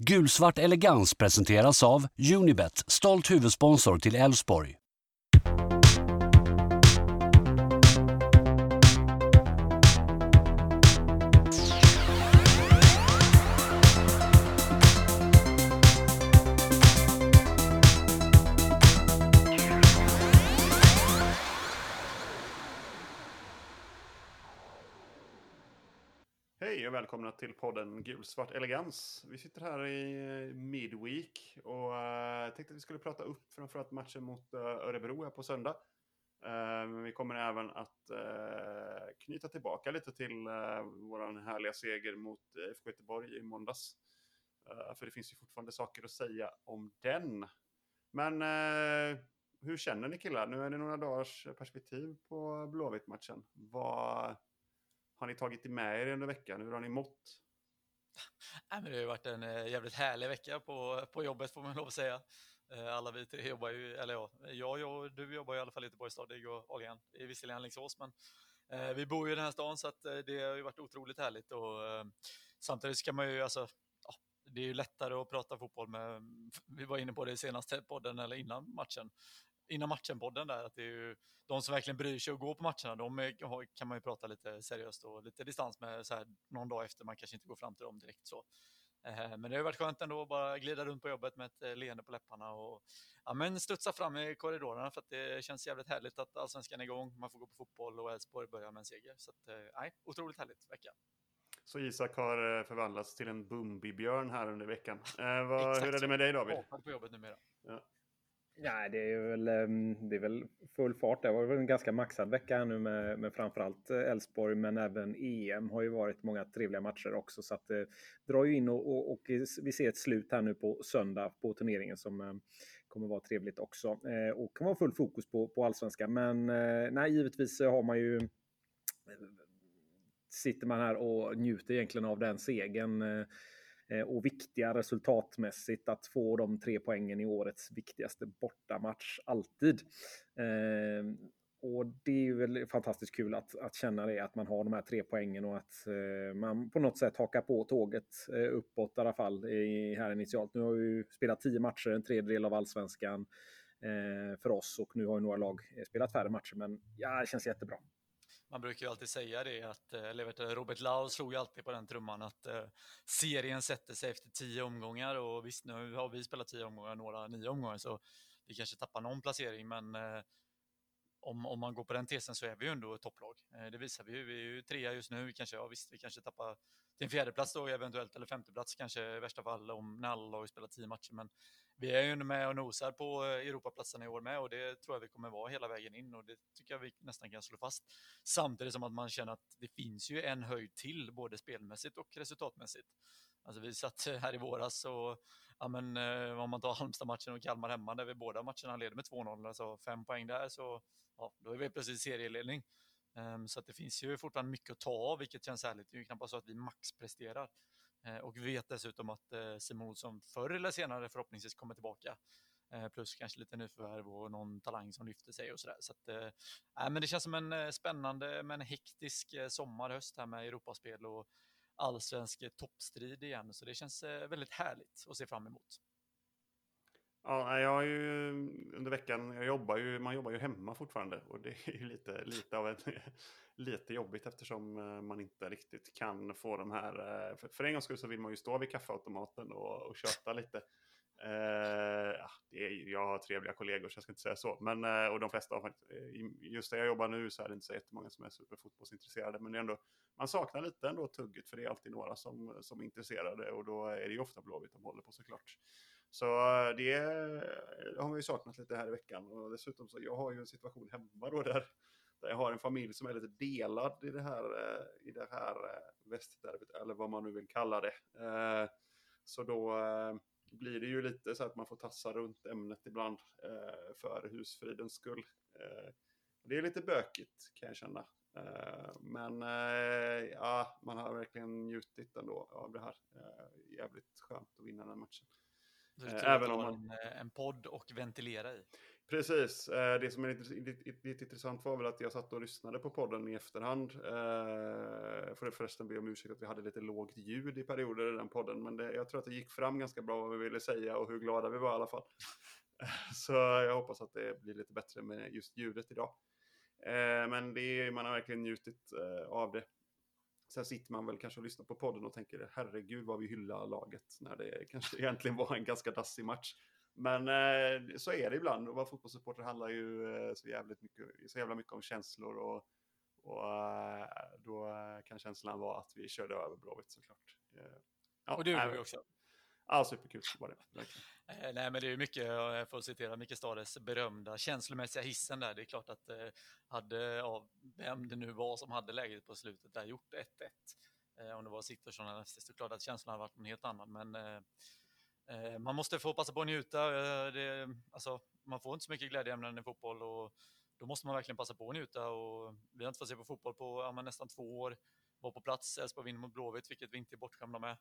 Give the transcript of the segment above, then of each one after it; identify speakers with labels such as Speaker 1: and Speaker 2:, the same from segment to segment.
Speaker 1: Gulsvart elegans presenteras av Unibet, stolt huvudsponsor till Elfsborg.
Speaker 2: Välkomna till podden Gulsvart elegans. Vi sitter här i eh, Midweek och uh, tänkte att vi skulle prata upp framförallt matchen mot uh, Örebro här på söndag. Uh, men vi kommer även att uh, knyta tillbaka lite till uh, vår härliga seger mot IFK Göteborg i måndags. för det finns ju fortfarande saker att säga om den. Men hur känner ni killar? Nu är det några dagars perspektiv på Blåvitt-matchen. Vad har ni tagit med er under veckan? Hur har ni mått?
Speaker 3: Nej, men det har varit en eh, jävligt härlig vecka på, på jobbet får man lov att säga. Eh, alla vi tre jobbar ju, eller ja, jag, jag du jobbar i alla fall lite på Stadig och Ahlgren, visserligen Alingsås, men eh, vi bor ju i den här stan så att eh, det har ju varit otroligt härligt och eh, samtidigt ska man ju, alltså, ja, det är ju lättare att prata fotboll med, vi var inne på det i senaste podden eller innan matchen, innan matchen-podden där, att det är ju de som verkligen bryr sig och går på matcherna, de är, kan man ju prata lite seriöst och lite distans med så här någon dag efter, man kanske inte går fram till dem direkt så. Eh, men det har varit skönt ändå att bara glida runt på jobbet med ett eh, leende på läpparna och ja, men studsa fram i korridorerna för att det känns jävligt härligt att allsvenskan är igång, man får gå på fotboll och Elfsborg börjar med en seger. Så att, eh, nej, otroligt härligt vecka.
Speaker 2: Så Isak har förvandlats till en Bumbi-björn här under veckan. Eh, vad, hur är det med dig David?
Speaker 3: på jobbet numera. Ja.
Speaker 4: Nej, det är väl, ehm, det är väl full fart. Det var väl en ganska maxad vecka nu med, med framförallt eh, Elfsborg, men även EM har ju varit många trevliga matcher också. Så att eh, det drar ju in och, och, och, vi ser ett slut här nu på söndag på turneringen som ehm, kommer vara trevligt också. Eh, och kan vara full fokus på, på allsvenskan. Men nej, givetvis har man ju sitter man här och njuter egentligen av den segern Eh, och viktiga resultatmässigt att få de tre poängen i årets viktigaste bortamatch alltid. Ehm, och det är ju väl fantastiskt kul att, att känna det, att man har de här tre poängen och att eh, man på något sätt hakar på tåget eh, uppåt i alla fall i, här initialt. Nu har vi ju spelat tio matcher, en tredjedel av allsvenskan eh, för oss och nu har ju några lag eh, spelat färre matcher, men ja, det känns jättebra
Speaker 3: man brukar ju alltid säga det att, eh, eller vet, Robert Lau slog ju alltid på den trumman att eh, serien sätter sig efter tio omgångar och visst nu har vi spelat tio omgångar, några nio omgångar så vi kanske tappar någon placering men eh, om, om man går på den tesen så är vi ju ändå ett topplag. Eh, det visar vi ju. Vi är ju trea just nu. Vi kanske, ja, visst, vi kanske tappar till en fjärdeplats då eventuellt, eller femteplats kanske i värsta fall om när alla lag spelar tio matcher. Men vi är ju med och nosar på Europaplatsen Europaplatserna i år med och det tror jag vi kommer vara hela vägen in och det tycker jag vi nästan kan slå fast. Samtidigt som att man känner att det finns ju en höjd till både spelmässigt och resultatmässigt. Alltså vi satt här i våras och ja, men, eh, om man tar Halmstad-matchen och Kalmar hemma där vi båda matcherna leder med 2-0, alltså fem poäng där så ja, då är vi plötsligt serieledning. Um, så att det finns ju fortfarande mycket att ta av, vilket känns härligt. Det är ju knappast så att vi maxpresterar. Eh, och vi vet dessutom att eh, Simon som förr eller senare förhoppningsvis kommer tillbaka. Eh, plus kanske lite nyförvärv och någon talang som lyfter sig och sådär. Så att, äh, men det känns som en spännande men hektisk sommar, höst här med Europaspel och allsvensk toppstrid igen. Så det känns väldigt härligt att se fram emot.
Speaker 2: Ja, jag har ju under veckan, jag jobbar ju, man jobbar ju hemma fortfarande och det är ju lite, lite av ett, lite jobbigt eftersom eh, man inte riktigt kan få de här, eh, för, för en gångs skull så vill man ju stå vid kaffeautomaten och, och köta lite. Uh, ja, det är, jag har trevliga kollegor så jag ska inte säga så. Men, uh, och de flesta har faktiskt, just där jag jobbar nu så är det inte så jättemånga som är superfotbollsintresserade. Men det är ändå, man saknar lite ändå tugget för det är alltid några som, som är intresserade och då är det ju ofta Blåvitt de håller på såklart. Så eh, det eh, har vi saknat lite här i veckan. Och dessutom så jag har ju en situation hemma då där, där jag har en familj som är lite delad i det här, eh, i det här västderbyt, eller vad man nu vill kalla det. Så då blir det ju lite så att man får tassa runt ämnet ibland för husfridens skull. Det är lite bökigt kan jag känna. Men ja, man har verkligen njutit ändå av det här. Jävligt skönt att vinna den matchen.
Speaker 3: Eh, Även om man... en, en podd och ventilera i.
Speaker 2: Precis. Eh, det som är lite, lite, intressant var väl att jag satt och lyssnade på podden i efterhand. Eh, får förresten be om ursäkt att vi hade lite lågt ljud i perioder i den podden. Men det, jag tror att det gick fram ganska bra vad vi ville säga och hur glada vi var i alla fall. Så jag hoppas att det blir lite bättre med just ljudet idag. Eh, men det man har verkligen njutit av det. Sen sitter man väl kanske och lyssnar på podden och tänker herregud vad vi hyllar laget när det kanske egentligen var en ganska dassig match. Men eh, så är det ibland. Och vara fotbollssupporter handlar ju eh, så, jävligt mycket, så jävla mycket om känslor. Och, och eh, då kan känslan vara att vi körde över Blåvitt såklart.
Speaker 3: Ja, och det gjorde vi också.
Speaker 2: Ja, superkul var det.
Speaker 3: Eh, nej, men det är mycket, eh, för att citera Micke Stades berömda känslomässiga hissen där. Det är klart att eh, hade, ja, vem det nu var som hade läget på slutet där, gjort 1-1, om det var Sigthorsson eller så klart att känslan hade varit en helt annan. Men man måste få passa på att njuta. Det, alltså, man får inte så mycket glädjeämnen i fotboll och då måste man verkligen passa på att njuta. Och vi har inte fått se på fotboll på ja, nästan två år. Var på plats, Elfsborg vinner mot Blåvitt, vilket vi inte är bortskämda med.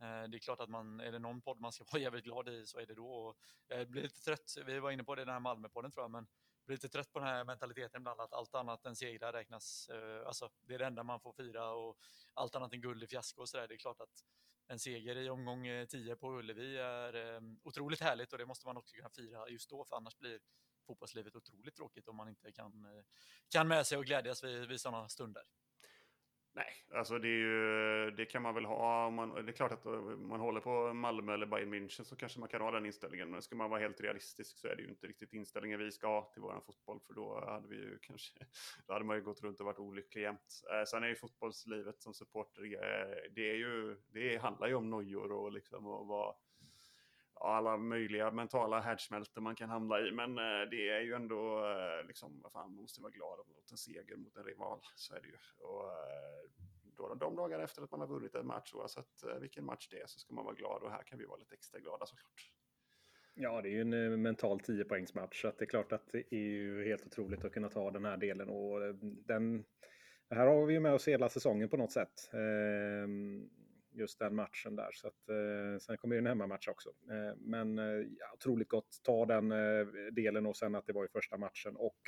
Speaker 3: Eh, det är klart att man, är det någon podd man ska vara jävligt glad i så är det då. Och jag blir lite trött, vi var inne på det i den här Malmö-podden tror jag, men blir lite trött på den här mentaliteten ibland att allt annat än segrar räknas. Eh, alltså, det är det enda man får fira och allt annat än guld är fiasko och sådär. Det är klart att en seger i omgång eh, 10 på Ullevi är otroligt härligt och det måste man också kunna fira just då, för annars blir fotbollslivet otroligt tråkigt om man inte kan, kan med sig och glädjas vid, vid sådana stunder.
Speaker 2: Nej, alltså det, ju, det, kan man väl ha. Om man, det är klart att om man håller på Malmö eller Bayern München så kanske man kan ha den inställningen. Men ska man vara helt realistisk så är det ju inte riktigt inställningen vi ska ha till våran fotboll. För då hade vi ju kanske, då hade man ju gått runt och varit olycklig jämt. Eh, sen är ju fotbollslivet som supporter, eh, det, är ju, det handlar ju om nojor och liksom att vara alla möjliga mentala härdsmältor man kan hamna i. Men eh, det är ju ändå, eh, liksom, vad fan, man måste vara glad åt en seger mot en rival. Så är det ju. Och, eh, då, de dagar efter att man har vunnit en match, oavsett vilken match det är, så ska man vara glad. Och här kan vi vara lite extra glada såklart.
Speaker 4: Ja, det är ju en mental 10-poängsmatch, så det är klart att det är ju helt otroligt att kunna ta den här delen. Och den, här har vi ju med oss hela säsongen på något sätt. Ehm, just den matchen där. Så att, eh, sen kommer ju en hemmamatch också. Eh, men eh, otroligt gott ta den eh, delen och sen att det var i första matchen och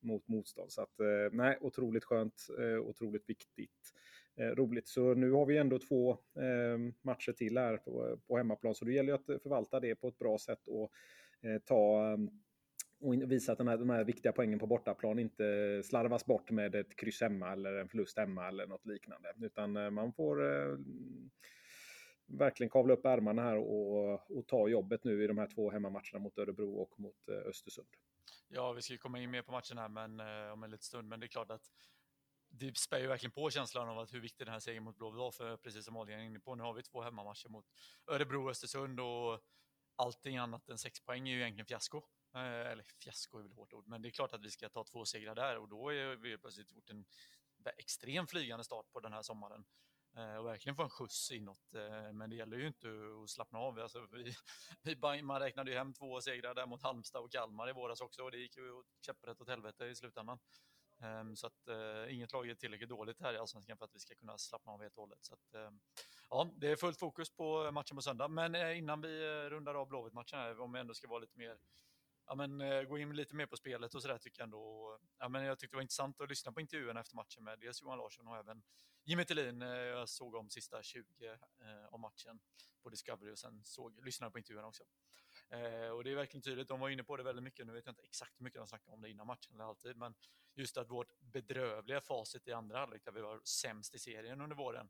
Speaker 4: mot motstånd. Så att, eh, nej, otroligt skönt, eh, otroligt viktigt. Eh, roligt. Så nu har vi ändå två eh, matcher till här på, på hemmaplan, så det gäller ju att förvalta det på ett bra sätt och eh, ta och visa att den här, de här viktiga poängen på bortaplan inte slarvas bort med ett kryss hemma eller en förlust hemma eller något liknande. Utan eh, man får eh, verkligen kavla upp ärmarna här och, och, ta jobbet nu i de här två hemmamatcherna mot Örebro och mot eh, Östersund.
Speaker 3: Ja, vi ska ju komma in mer på matchen här men, eh, om en liten stund, men det är klart att det spär ju verkligen på känslan av att hur viktig den här segern mot Blåvitt var, för precis som Adrian är inne på, nu har vi två hemmamatcher mot Örebro och Östersund och allting annat än sex poäng är ju egentligen fiasko. Eh, eller fiasko är väl hårt ord, men det är klart att vi ska ta två segrar där och då har vi plötsligt gjort en extrem flygande start på den här sommaren eh, och verkligen få en skjuts inåt. Eh, men det gäller ju inte att slappna av. Alltså vi, vi, man räknade ju hem två segrar där mot Halmstad och Kalmar i våras också och det gick ju käpprätt åt helvete i slutändan. Ehm, så att inget lag är tillräckligt dåligt här i Allsvenskan för att vi ska kunna slappna av helt och hållet. Så att, ehm, ja, det är fullt fokus på matchen på söndag. Men innan vi rundar av Blåvitt-matchen här, om vi ändå ska vara lite mer ja, men, eh, gå in lite mer på spelet och sådär tycker jag ändå. Ja, men jag tyckte det var intressant att lyssna på intervjuerna efter matchen med dels Johan Larsson och även Jimmy Tillin. Eh, jag såg om sista 20 eh, om matchen på Discovery och sen såg, lyssnade på intervjuerna också. Eh, och det är verkligen tydligt, de var inne på det väldigt mycket, nu vet jag inte exakt hur mycket de snackade om det innan matchen eller alltid, men just att vårt bedrövliga facit i andra halvlek där vi var sämst i serien under våren.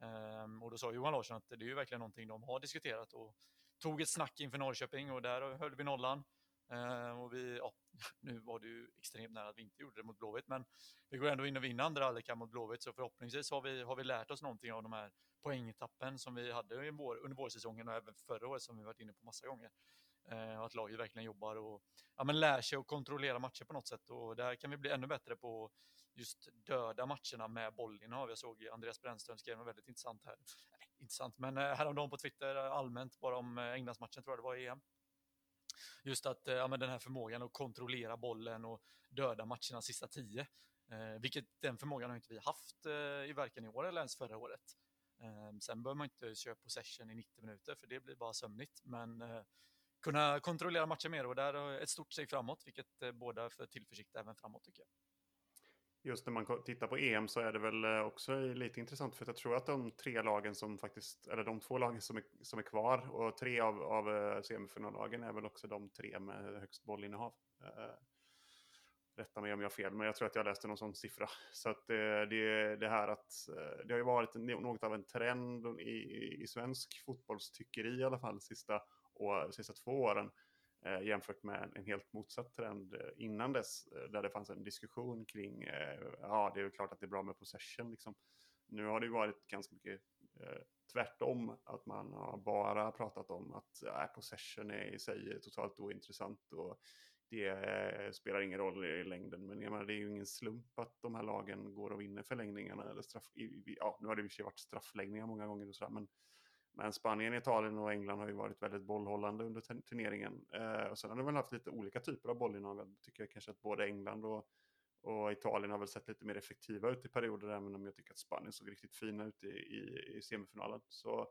Speaker 3: Ehm, och då sa Johan Larsson att det är ju verkligen någonting de har diskuterat och tog ett snack inför Norrköping och där höll vi nollan. Ehm, och vi, ja, nu var det ju extremt nära att vi inte gjorde det mot Blåvitt, men vi går ändå in och vinner andra halvlek mot Blåvitt, så förhoppningsvis har vi, har vi lärt oss någonting av de här poängtappen som vi hade vår, under vårsäsongen och även förra året som vi varit inne på massa gånger. Ehm, att laget verkligen jobbar och ja, men lär sig att kontrollera matcher på något sätt och där kan vi bli ännu bättre på just döda matcherna med bollinnehav. Jag såg Andreas Brännström skrev något väldigt intressant här, Nej, intressant, men eh, häromdagen på Twitter eh, allmänt bara om eh, Englandsmatchen tror jag det var i EM Just att eh, ja, men den här förmågan att kontrollera bollen och döda matcherna sista tio. Eh, vilket den förmågan har inte vi haft eh, i varken i år eller ens förra året. Eh, sen behöver man inte köra possession i 90 minuter för det blir bara sömnigt. Men eh, kunna kontrollera matchen mer och där är ett stort steg framåt, vilket eh, båda för tillförsikt även framåt tycker jag.
Speaker 2: Just när man tittar på EM så är det väl eh, också lite intressant för jag tror att de tre lagen som faktiskt, eller de två lagen som är, som är kvar och tre av, av eh, semifinallagen är väl också de tre med högst bollinnehav. Eh, rätta mig om jag har fel, men jag tror att jag läste någon sån siffra. Så att det, det, här att det har ju varit något av en trend i, i svensk fotbollstyckeri i alla fall sista, år, sista två åren Eh, jämfört med en helt motsatt trend eh, innan dess, eh, där det fanns en diskussion kring, eh, ja det är klart att det är bra med possession liksom. Nu har det ju varit ganska mycket eh, tvärtom, att man har bara pratat om att eh, possession är i sig totalt ointressant och det eh, spelar ingen roll i längden. Men jag menar, det är ju ingen slump att de här lagen går och vinner förlängningarna. Eller straff, i, ja, nu har det ju varit straffläggningar många gånger och sådär, men men Spanien, Italien och England har ju varit väldigt bollhållande under turneringen. Eh, och sen har de väl haft lite olika typer av bollinnehav. Jag tycker kanske att både England och, och Italien har väl sett lite mer effektiva ut i perioder, även om jag tycker att Spanien såg riktigt fina ut i, i, i semifinalen. Så,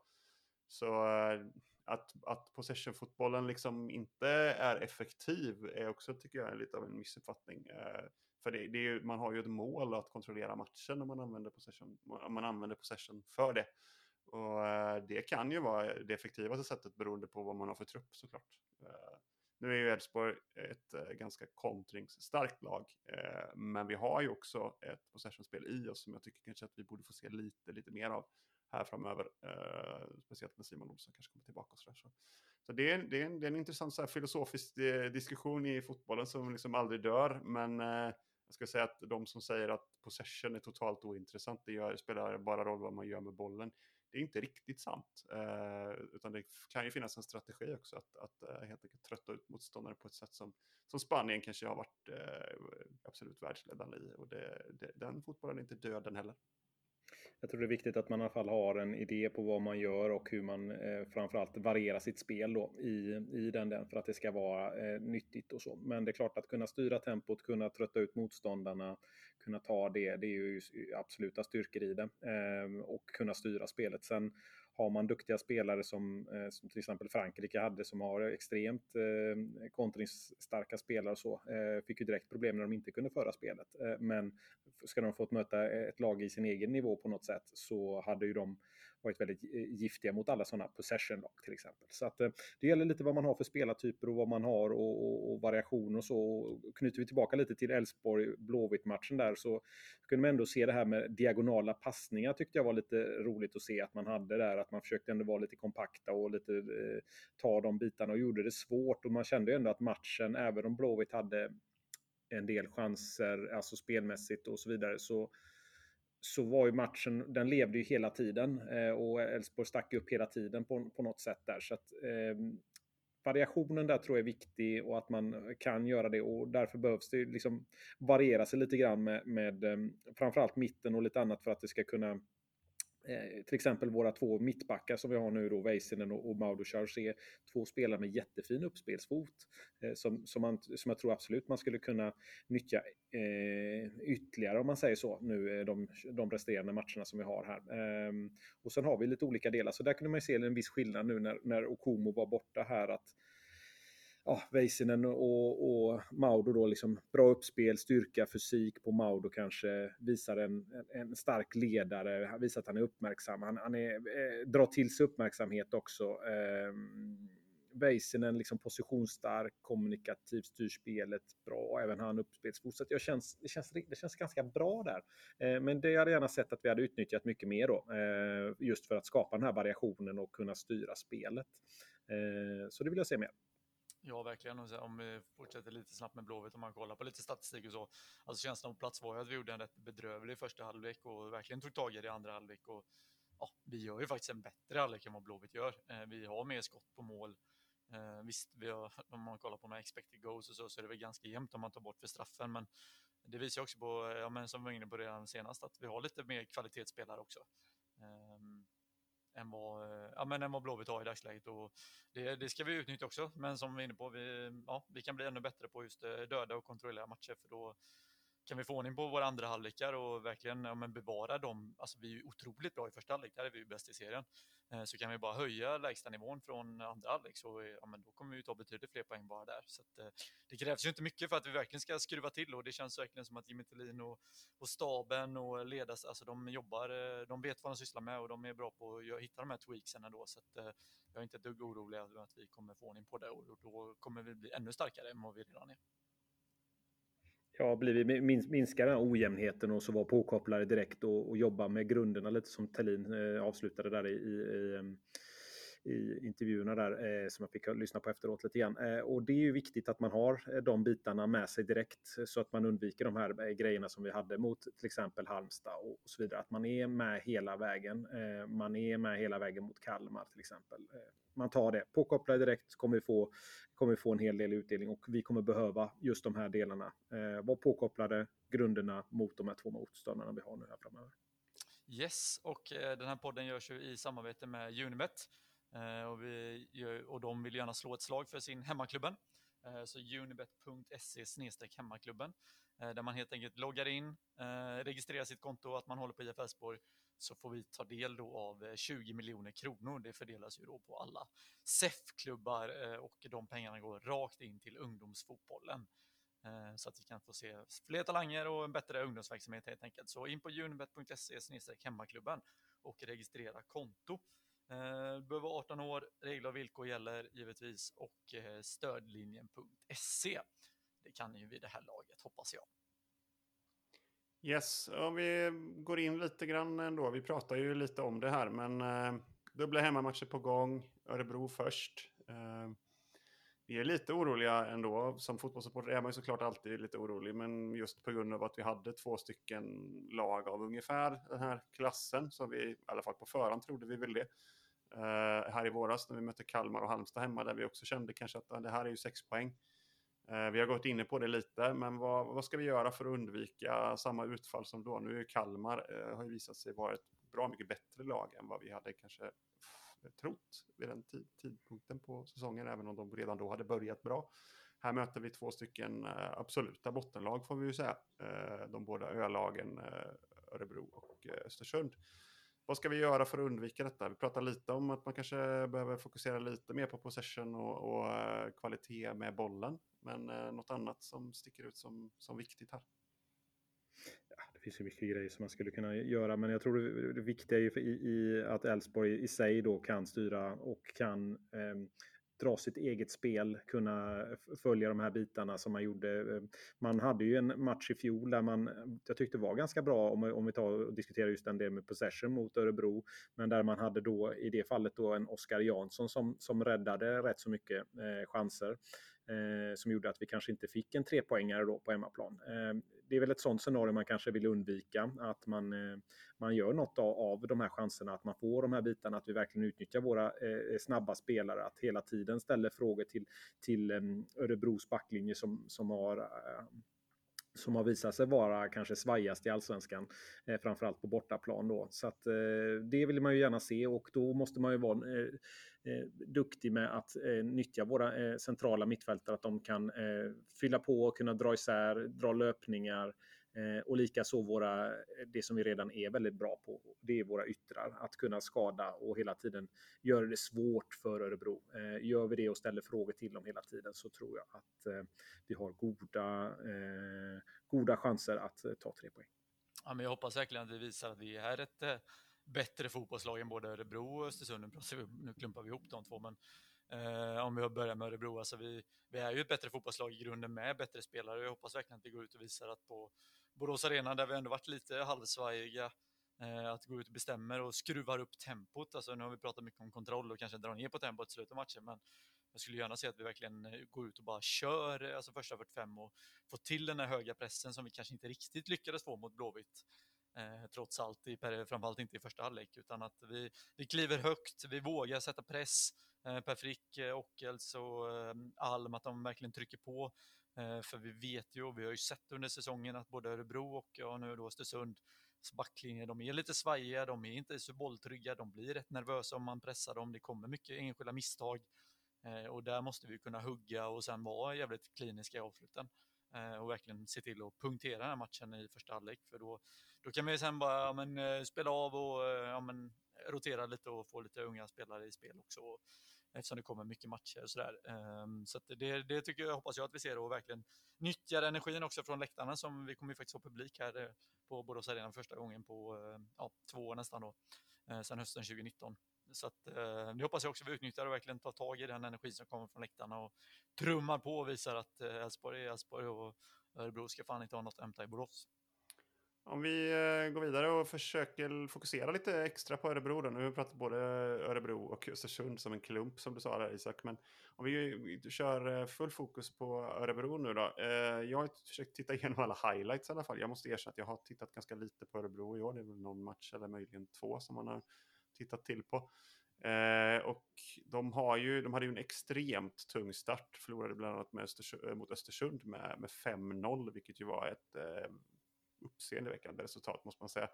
Speaker 2: så eh, att, att possession-fotbollen liksom inte är effektiv är också, tycker jag, lite av en missuppfattning. Eh, för det, det är ju, man har ju ett mål att kontrollera matchen om man använder possession, om man använder possession för det. Och eh, det kan ju vara det effektivaste sättet beroende på vad man har för trupp såklart. Eh, nu är ju Elfsborg ett eh, ganska kontringsstarkt lag, men vi har ju också ett possessionspel i oss som jag tycker kanske att vi borde få se lite, lite mer av här framöver. speciellt när Simon Olsson kanske kommer tillbaka och sådär. Så, så det, är, det, är en, det är en intressant så här, filosofisk diskussion i fotbollen som liksom aldrig dör, men jag ska säga att de som säger att possession är totalt ointressant, det gör, spelar bara roll vad man gör med bollen det är inte riktigt sant. Eh, utan det kan ju finnas en strategi också att, att eh, helt enkelt trötta ut motståndare på ett sätt som, som Spanien kanske har varit eh, absolut världsledande i. Och det, det, den fotbollen är inte död den heller.
Speaker 4: Jag tror det är viktigt att man i alla fall har en idé på vad man gör och hur man eh, framförallt varierar sitt spel då i, i den, den för att det ska vara eh, nyttigt och så. Men det är klart att kunna styra tempot, kunna trötta ut motståndarna, kunna ta det, det är ju absoluta styrkor i det. Eh, och kunna styra spelet. Sen har man duktiga spelare som, eh, som till exempel Frankrike hade som har extremt eh, kontringsstarka spelare och så, eh, fick ju direkt problem när de inte kunde föra spelet. Eh, men ska de fått möta eh, ett lag i sin egen nivå på något sätt så hade ju de varit väldigt eh, giftiga mot alla sådana possession-lag till exempel. Så att eh, det gäller lite vad man har för spelartyper och vad man har och, och, och variation och så. Och knyter vi tillbaka lite till Elfsborg-Blåvitt-matchen där så kunde man ändå se det här med diagonala passningar tyckte jag var lite roligt att se att man hade där, att man försökte ändå vara lite kompakta och lite eh, ta de bitarna och gjorde det svårt och man kände ändå att matchen, även om Blåvitt hade en del chanser, alltså spelmässigt och så vidare, så så var ju matchen, den levde ju hela tiden eh, och Elfsborg stack upp hela tiden på, på något sätt där. Så att, eh, variationen där tror jag är viktig och att man kan göra det och därför behövs det liksom variera sig lite grann med, med eh, framförallt mitten och lite annat för att det ska kunna Eh, till exempel våra två mittbackar som vi har nu då, Väisänen och, och Mauro Chargé. Två spelare med jättefin uppspelsfot eh, som, som, man, som jag tror absolut man skulle kunna nyttja eh, ytterligare om man säger så nu eh, de, de resterande matcherna som vi har här. Eh, och sen har vi lite olika delar så där kunde man ju se en viss skillnad nu när, när Okomo var borta här att ja, Väisänen och, och Maudo då liksom bra uppspel, styrka, fysik på Maudo kanske. Visar en, en stark ledare, visar att han är uppmärksam. Han, han är, eh, drar till sig uppmärksamhet också. Eh, Väisänen liksom positionsstark, kommunikativ, styr spelet bra, även han uppspelsfot. Så jag känns, det, känns, det känns ganska bra där. Eh, men det hade jag gärna sett att vi hade utnyttjat mycket mer då. Eh, just för att skapa den här variationen och kunna styra spelet. Eh, så det vill jag se mer.
Speaker 3: Ja, verkligen. Om vi fortsätter lite snabbt med Blåvitt, om man kollar på lite statistik och så. Alltså känslan på plats var ju att vi gjorde en rätt bedrövlig första halvlek och verkligen tog tag i det i andra halvlek. Och, ja, vi gör ju faktiskt en bättre halvlek än vad Blåvitt gör. Eh, vi har mer skott på mål. Eh, visst, vi har, om man kollar på några expected goals och så, så är det väl ganska jämnt om man tar bort för straffen. Men det visar också på, eh, ja, men som vi var inne på redan senast, att vi har lite mer kvalitetsspelare också. Än vad, eh, ja, men än vad Blåvitt har i dagsläget. Och det, det ska vi utnyttja också, men som vi är inne på, vi, ja, vi kan bli ännu bättre på just eh, döda och kontrollera matcher, för då, kan vi få ordning på våra andra halvlekar och verkligen ja, men bevara dem, alltså vi är otroligt bra i första halvlek, där är vi bäst i serien. Eh, så kan vi bara höja lägstanivån från andra halvlek så ja, men då kommer vi ta betydligt fler poäng bara där. Så att, eh, det krävs ju inte mycket för att vi verkligen ska skruva till och det känns verkligen som att Jimmy Tillin och, och staben och ledas, alltså de jobbar, eh, de vet vad de sysslar med och de är bra på att hitta de här tweaksen ändå. Så att, jag är inte ett dugg orolig över att vi kommer få ordning på det och då kommer vi bli ännu starkare än vad vi redan är.
Speaker 4: Ja, blivit, minska den här ojämnheten och så vara påkopplade direkt och, och jobba med grunderna lite som Tellin eh, avslutade där i, i, i intervjuerna där eh, som jag fick lyssna på efteråt lite grann. Eh, och det är ju viktigt att man har eh, de bitarna med sig direkt så att man undviker de här eh, grejerna som vi hade mot till exempel Halmstad och, och så vidare. Att man är med hela vägen. Eh, man är med hela vägen mot Kalmar till exempel eh, man tar det. påkopplar direkt kommer vi få, kommer vi få en hel del utdelning och vi kommer behöva just de här delarna. Eh, vara påkopplade grunderna mot de här två motståndarna vi har nu här framöver.
Speaker 3: Yes, och eh, den här podden görs ju i samarbete med Unimet. Eh, och, vi gör, och de vill gärna slå ett slag för sin hemmaklubben. Eh, så unibet.se hemmaklubben. Eh, där man helt enkelt loggar in, registrerar sitt konto att man håller på IF Elfsborg så får vi ta del då av 20 miljoner kronor. Det fördelas ju då på alla SEF-klubbar och de pengarna går rakt in till ungdomsfotbollen. Så att vi kan få se fler talanger och en bättre ungdomsverksamhet helt enkelt. Så in på unibet.se hemmaklubben och registrera konto. Du behöver vara 18 år, regler och villkor gäller givetvis och eh, stödlinjen.se. Det kan ni ju vid det här laget hoppas jag.
Speaker 2: Yes, om vi går in lite grann ändå. Vi pratar ju lite om det här, men eh, dubbla hemmamatcher på gång. Örebro först. Eh, vi är lite oroliga ändå. Som fotbollssupporter är man ju såklart alltid lite orolig, men just på grund av att vi hade två stycken lag av ungefär den här klassen, så vi i alla fall på förhand trodde vi väl det. Eh, här i våras när vi mötte Kalmar och Halmstad hemma, där vi också kände kanske att det här är ju sex poäng. Eh, vi har gått inne på det lite, men vad, vad, ska vi göra för att undvika samma utfall som då? Nu är Kalmar, eh, har ju visat sig vara ett bra mycket bättre lag än vad vi hade kanske trott vid den tidpunkten på säsongen, även om de redan då hade börjat bra. Här möter vi två stycken eh, absoluta bottenlag får vi ju säga. Eh, de båda ölagen eh, Örebro och eh, Östersund. Vad ska vi göra för att undvika detta? Vi pratar lite om att man kanske behöver fokusera lite mer på possession och, och eh, kvalitet med bollen. Men eh, något annat som sticker ut som, som viktigt här?
Speaker 4: Ja, det finns ju mycket grejer som man skulle kunna göra, men jag tror det, det viktiga är i, i att Elfsborg i sig då kan styra och kan eh, dra sitt eget spel, kunna följa de här bitarna som man gjorde. Ehm, man hade ju en match i fjol där man, jag tyckte var ganska bra om, om vi tar och diskuterar just den delen med possession mot Örebro, men där man hade då i det fallet då en Oskar Jansson som, som räddade rätt så mycket eh, chanser eh, som gjorde att vi kanske inte fick en trepoängare då på hemmaplan. Eh, det är väl ett sånt scenario man kanske vill undvika, att man, eh, man gör något av, av de här chanserna, att man får de här bitarna, att vi verkligen utnyttjar våra eh, snabba spelare, att hela tiden ställer frågor till, till ehm, Örebros backlinje som, som har eh, som har visat sig vara kanske svajast i allsvenskan, eh, framförallt på bortaplan då. Så att eh, det vill man ju gärna se och då måste man ju vara eh, eh, duktig med att eh, nyttja våra eh, centrala mittfältare, att de kan eh, fylla på och kunna dra isär, dra löpningar eh, Eh, och likaså våra, eh, det som vi redan är väldigt bra på, det är våra yttrar, att kunna skada och hela tiden göra det svårt för Örebro. Eh, gör vi det och ställer frågor till dem hela tiden så tror jag att eh, vi har goda, eh, goda chanser att ta tre poäng.
Speaker 3: Ja, men jag hoppas verkligen att vi visar att vi är ett bättre fotbollslag än både Örebro och Östersund. Nu klumpar vi ihop de två, men eh, om vi börjar med Örebro, alltså vi, vi är ju ett bättre fotbollslag i grunden med bättre spelare. Jag hoppas verkligen att vi går ut och visar att på Borås Arena, där vi ändå varit lite halvsvajiga, eh, att gå ut och bestämmer och skruvar upp tempot. Alltså, nu har vi pratat mycket om kontroll och kanske drar ner på tempot i slutet av matchen, men jag skulle gärna se att vi verkligen eh, går ut och bara kör eh, alltså första 45 och får till den här höga pressen som vi kanske inte riktigt lyckades få mot Blåvitt eh, trots allt, i, framförallt inte i första halvlek, utan att vi, vi kliver högt, vi vågar sätta press. Eh, per Frick, eh, Ockels och eh, Alm, att de verkligen trycker på. Eh, för vi vet ju, och vi har ju sett under säsongen att både Örebro och ja, nu då Östersunds backlinjer, de är lite svajiga, de är inte så bolltrygga, de blir rätt nervösa om man pressar dem, det kommer mycket enskilda misstag. Eh, och där måste vi kunna hugga och sen vara jävligt kliniska i avsluten. Eh, och verkligen se till att punktera den här matchen i första halvlek. För då, då kan vi sen bara ja, men, eh, spela av och ja, men, rotera lite och få lite unga spelare i spel också. Eftersom det kommer mycket matcher och sådär. där. så det, det tycker jag, hoppas jag att vi ser och verkligen nyttjar energin också från läktarna som vi kommer ju faktiskt ha publik här eh, på Borås Arena första gången på eh, ja, två år nästan då, eh, sedan hösten 2019. Så att, eh, det hoppas jag också vi utnyttjar och verkligen tar tag i den energi som kommer från läktarna och trummar på och visar att Elfsborg är Elfsborg och Örebro ska fan inte ha något att hämta i Borås.
Speaker 2: Om vi eh, går vidare och försöker fokusera lite extra på Örebro då. Nu har vi pratat både Örebro och Östersund som en klump som du sa där Isak. Men om vi kör eh, full fokus på Örebro nu då. Eh, jag har försökt titta igenom alla highlights i alla fall. Jag måste erkänna att jag har tittat ganska lite på Örebro i år. Det är väl någon match eller möjligen två som man har tittat till på. Och de, har ju, de hade ju en extremt tung start. Förlorade bland annat med Östersund, mot Östersund med, med 5-0, vilket ju var ett uppseendeväckande resultat måste man säga.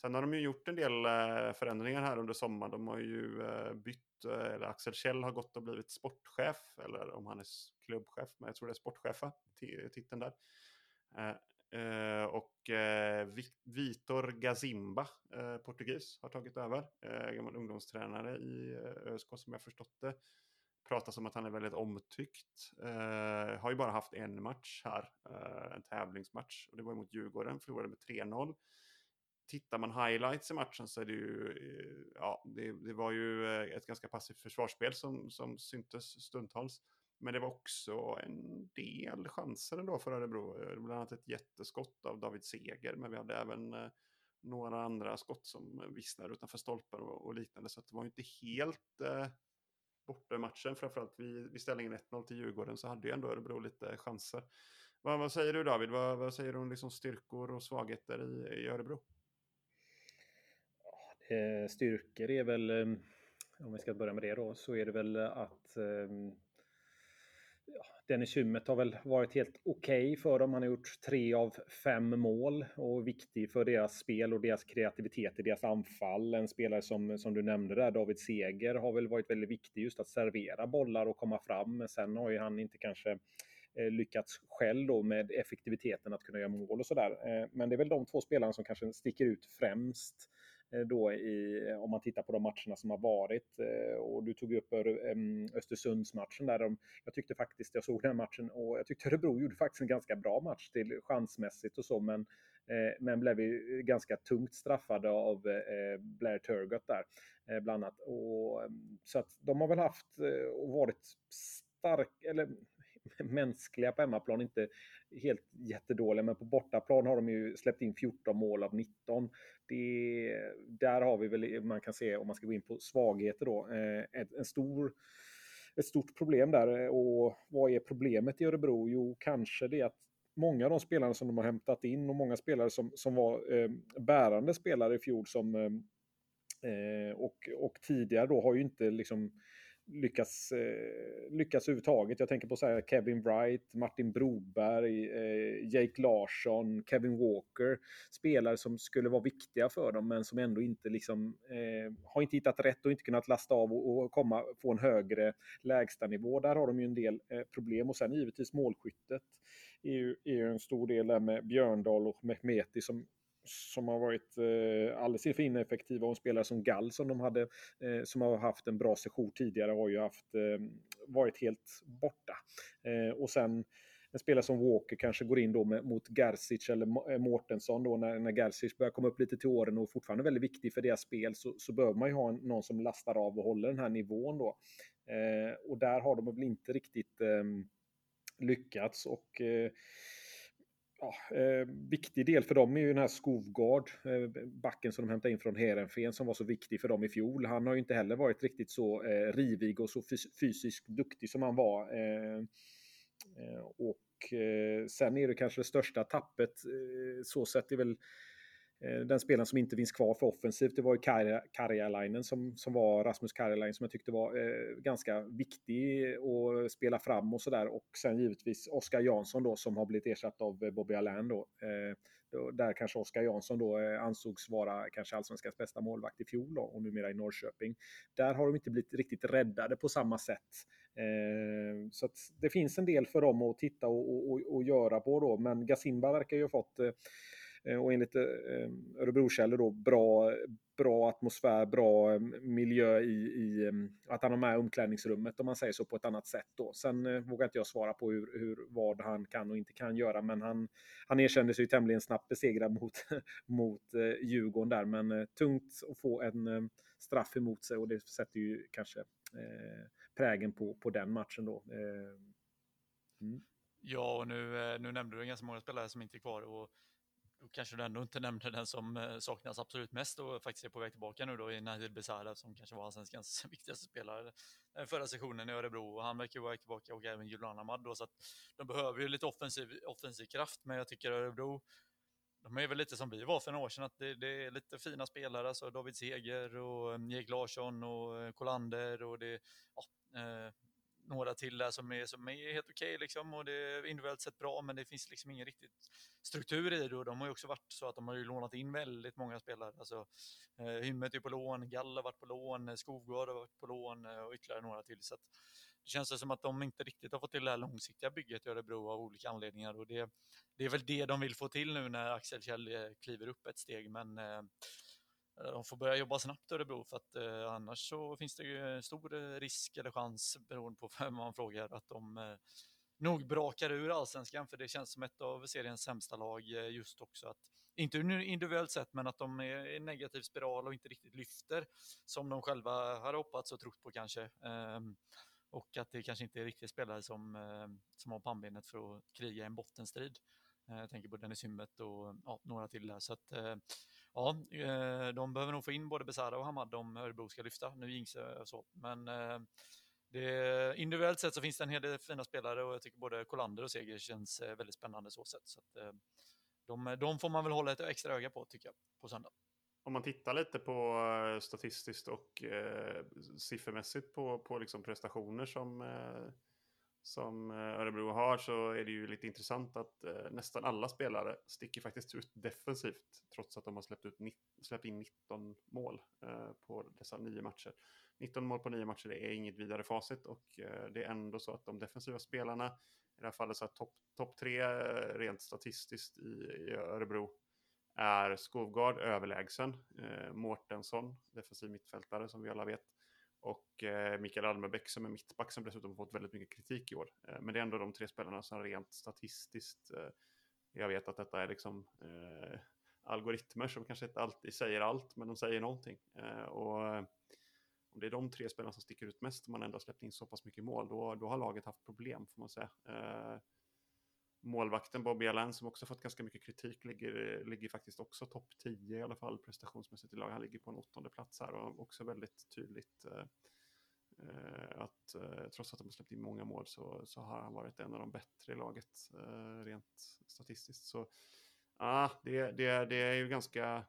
Speaker 2: Sen har de ju gjort en del eh, förändringar här under sommaren. De har ju eh, bytt, eh, eller Axel Kjell har gått och blivit sportchef, eller om han är klubbchef, men jag tror det är sportchef, titeln där. Och Vitor Gazimba, portugis, har tagit över. Gammal ungdomstränare i ÖSK som jag förstått det. Pratas om att han är väldigt omtyckt. Eh, har ju bara haft en match här, eh, en tävlingsmatch. Och det var mot Djurgården, förlorade med 3-0. Tittar man highlights i matchen så är det ju, eh, ja, det, det var ju eh, ett ganska passivt försvarsspel som, som syntes stundtals. Men det var också en del chanser ändå för Örebro. Bland annat ett jätteskott av David Seger. Men vi hade även några andra skott som vissnade utanför stolpen och, och liknande. Så det var inte helt Bortamatchen. Framförallt vid, vid ställningen 1-0 till Djurgården så hade ju ändå Örebro lite chanser. Vad, vad säger du David? Vad, vad säger du om liksom styrkor och svagheter i, i Örebro?
Speaker 4: Eh, styrkor är väl, eh, om vi ska börja med det då, så är det väl att eh, ja, Dennis Hymmet har väl varit helt okej okay för dem. Han har gjort tre av fem mål och viktig för deras spel och deras kreativitet i deras anfall. En spelare som, som du nämnde där, David Seger, har väl varit väldigt viktig just att servera bollar och komma fram. Men sen har ju han inte kanske eh, lyckats själv då med effektiviteten att kunna göra mål och sådär. Eh, men det är väl de två spelarna som kanske sticker ut främst. Eh, då i, om man tittar på de matcherna som har varit. Eh, och du tog upp Östersundsmatchen där. De, jag tyckte faktiskt, jag såg den matchen och jag tyckte Örebro gjorde faktiskt en ganska bra match till chansmässigt och så, men, eh, men blev ju ganska tungt straffade av Blair Turgott där, bland annat. Och, så att de har väl haft och varit stark, eller mänskliga på hemmaplan, inte helt jättedåliga, men på bortaplan har de ju släppt in 14 mål av 19. Det, där har vi väl, man kan se om man ska gå in på svagheter då, eh, en stor ett stort problem där. Och vad är problemet i Örebro? Jo, kanske det att många av de spelarna som de har hämtat in och många spelare som, som var eh, bärande spelare i fjol som eh, eh och, och tidigare då har ju inte liksom lyckas, eh, lyckas överhuvudtaget. Jag tänker på så Kevin Wright, Martin Broberg, eh, Jake Larsson, Kevin Walker. Spelare som skulle vara viktiga för dem men som ändå inte liksom, eh, har inte hittat rätt och inte kunnat lasta av och, och komma, få en högre lägstanivå. Där har de ju en del eh, problem och sen givetvis målskyttet är ju, är ju en stor del där med Björndal och Mehmeti som som har varit eh, alldeles för ineffektiva. Och spelare som Gall som de hade, eh, som har haft en bra session tidigare, har ju haft, eh, varit helt borta. Eh, och sen en spelare som Walker kanske går in då med, mot Garcic eller eh, Mårtensson då när, när Garcic börjar komma upp lite till åren och fortfarande väldigt viktig för deras spel så, så behöver man ju ha en, någon som lastar av och håller den här nivån då. Eh, och där har de väl inte riktigt ehm, lyckats och eh, ja, eh, viktig del för dem är ju den här Skovgard, eh, backen som de hämtade in från Heerenveen som var så viktig för dem i fjol. Han har ju inte heller varit riktigt så eh, rivig och så fysiskt duktig som han var. Eh, eh, och eh, sen är det kanske det största tappet, eh, så sett är väl Eh, den spelaren som inte finns kvar för offensivt, det var ju Karjalainen som, som var Rasmus Karjalainen som jag tyckte var eh, ganska viktig att spela fram och sådär. Och sen givetvis Oskar Jansson då som har blivit ersatt av eh, Bobby Allain då. Eh, där kanske Oskar Jansson då eh, ansågs vara kanske allsvenskans bästa målvakt i fjol då, och numera i Norrköping. Där har de inte blivit riktigt räddade på samma sätt Eh, så det finns en del för dem att titta och, och, och göra på då, men Gasimba verkar ju ha fått eh, Eh, och enligt eh, Örebrokällor då bra, bra atmosfär, bra mm, miljö i, i mm, att han har med omklädningsrummet om man säger så på ett annat sätt då. Sen eh, vågar inte jag svara på hur, hur, vad han kan och inte kan göra, men han, han erkände sig tämligen snabbt besegrad mot, mot Djurgården där, men tungt att få en straff emot sig och det sätter ju kanske eh, prägen på, på den matchen då. Eh,
Speaker 3: mm. Ja, och nu, nu nämnde du ganska många spelare som inte är kvar och kanske du ändå inte nämnde den som eh, saknas absolut mest och faktiskt är på väg tillbaka nu då i Nahir Besara som kanske var allsvenskans viktigaste spelare eh, förra sessionen i Örebro. Och han verkar vara tillbaka och även Julian Ahmad då så att de behöver ju lite offensiv, offensiv kraft. Men jag tycker Örebro de är väl lite som vi var för några år sedan, att det, det är lite fina spelare, alltså David Seger och eh, Jake Erik Larsson och Kolander och det, ja, eh, några till där som är, som är helt okej okay liksom och det är individuellt sett bra men det finns liksom ingen riktigt struktur i det och de har ju också varit så att de har ju lånat in väldigt många spelare. Alltså, eh, Hymmet är på lån, Gall har varit på lån, eh, Skovgård har varit på lån eh, och ytterligare några till. Så att, det känns som att de inte riktigt har fått till det här långsiktiga bygget i Örebro av olika anledningar och det, det är väl det de vill få till nu när Axel Kjell eh, kliver upp ett steg men eh, Eh, de får börja jobba snabbt i Örebro för att eh, annars så finns det ju eh, stor eh, risk eller chans beroende på vem man frågar att de eh, nog brakar ur allsvenskan för det känns som ett av seriens sämsta lag eh, just också att inte individuellt sett men att de är i negativ spiral och inte riktigt lyfter som de själva har hoppats och trott på kanske. Eh, och att det kanske inte är riktigt spelare som, eh, som har pannbenet för att kriga i en bottenstrid. Eh, jag tänker på Dennis Hymmet och ja, några till där. Så att, eh, ja, eh, de behöver nog få in både Besara och Hamad om Örebro ska lyfta. Nu jinxar jag så, men eh, det, individuellt sett så finns det en hel del fina spelare och jag tycker både Kolander och Seger känns eh, väldigt spännande så sätt. Så att, de, de får man väl hålla ett extra öga på tycker jag på söndag
Speaker 2: om man tittar lite på statistiskt och eh, siffermässigt på, på liksom prestationer som, eh, som eh, Örebro har så är det ju lite intressant att eh, nästan alla spelare sticker faktiskt ut defensivt trots att de har släppt, ut, släppt in 19 mål eh, på dessa nio matcher. 19 mål på nio matcher är inget vidare facit och det är ändå så att de defensiva spelarna, i det här fallet så topp top tre rent statistiskt i, i Örebro, är Skovgard överlägsen. Mårtensson, defensiv mittfältare som vi alla vet. Och eh, Mikael Almebäck som är mittback som dessutom fått väldigt mycket kritik i år. Eh, men det är ändå de tre spelarna som rent statistiskt, eh, jag vet att detta är liksom eh, algoritmer som kanske inte alltid säger allt, men de säger någonting. Eh, och om det är de tre spelarna som sticker ut mest om man ändå har släppt in så pass mycket mål, då, då har laget haft problem får man säga målvakten Bobby Allen som också fått ganska mycket kritik ligger, ligger faktiskt också topp 10 i alla fall prestationsmässigt i lag. Han ligger på en åttonde plats här och också väldigt tydligt eh, eh, att eh, trots att de har släppt in många mål så, så har han varit en av de bättre i laget eh, rent statistiskt. Så ah, det, det, det är ju ganska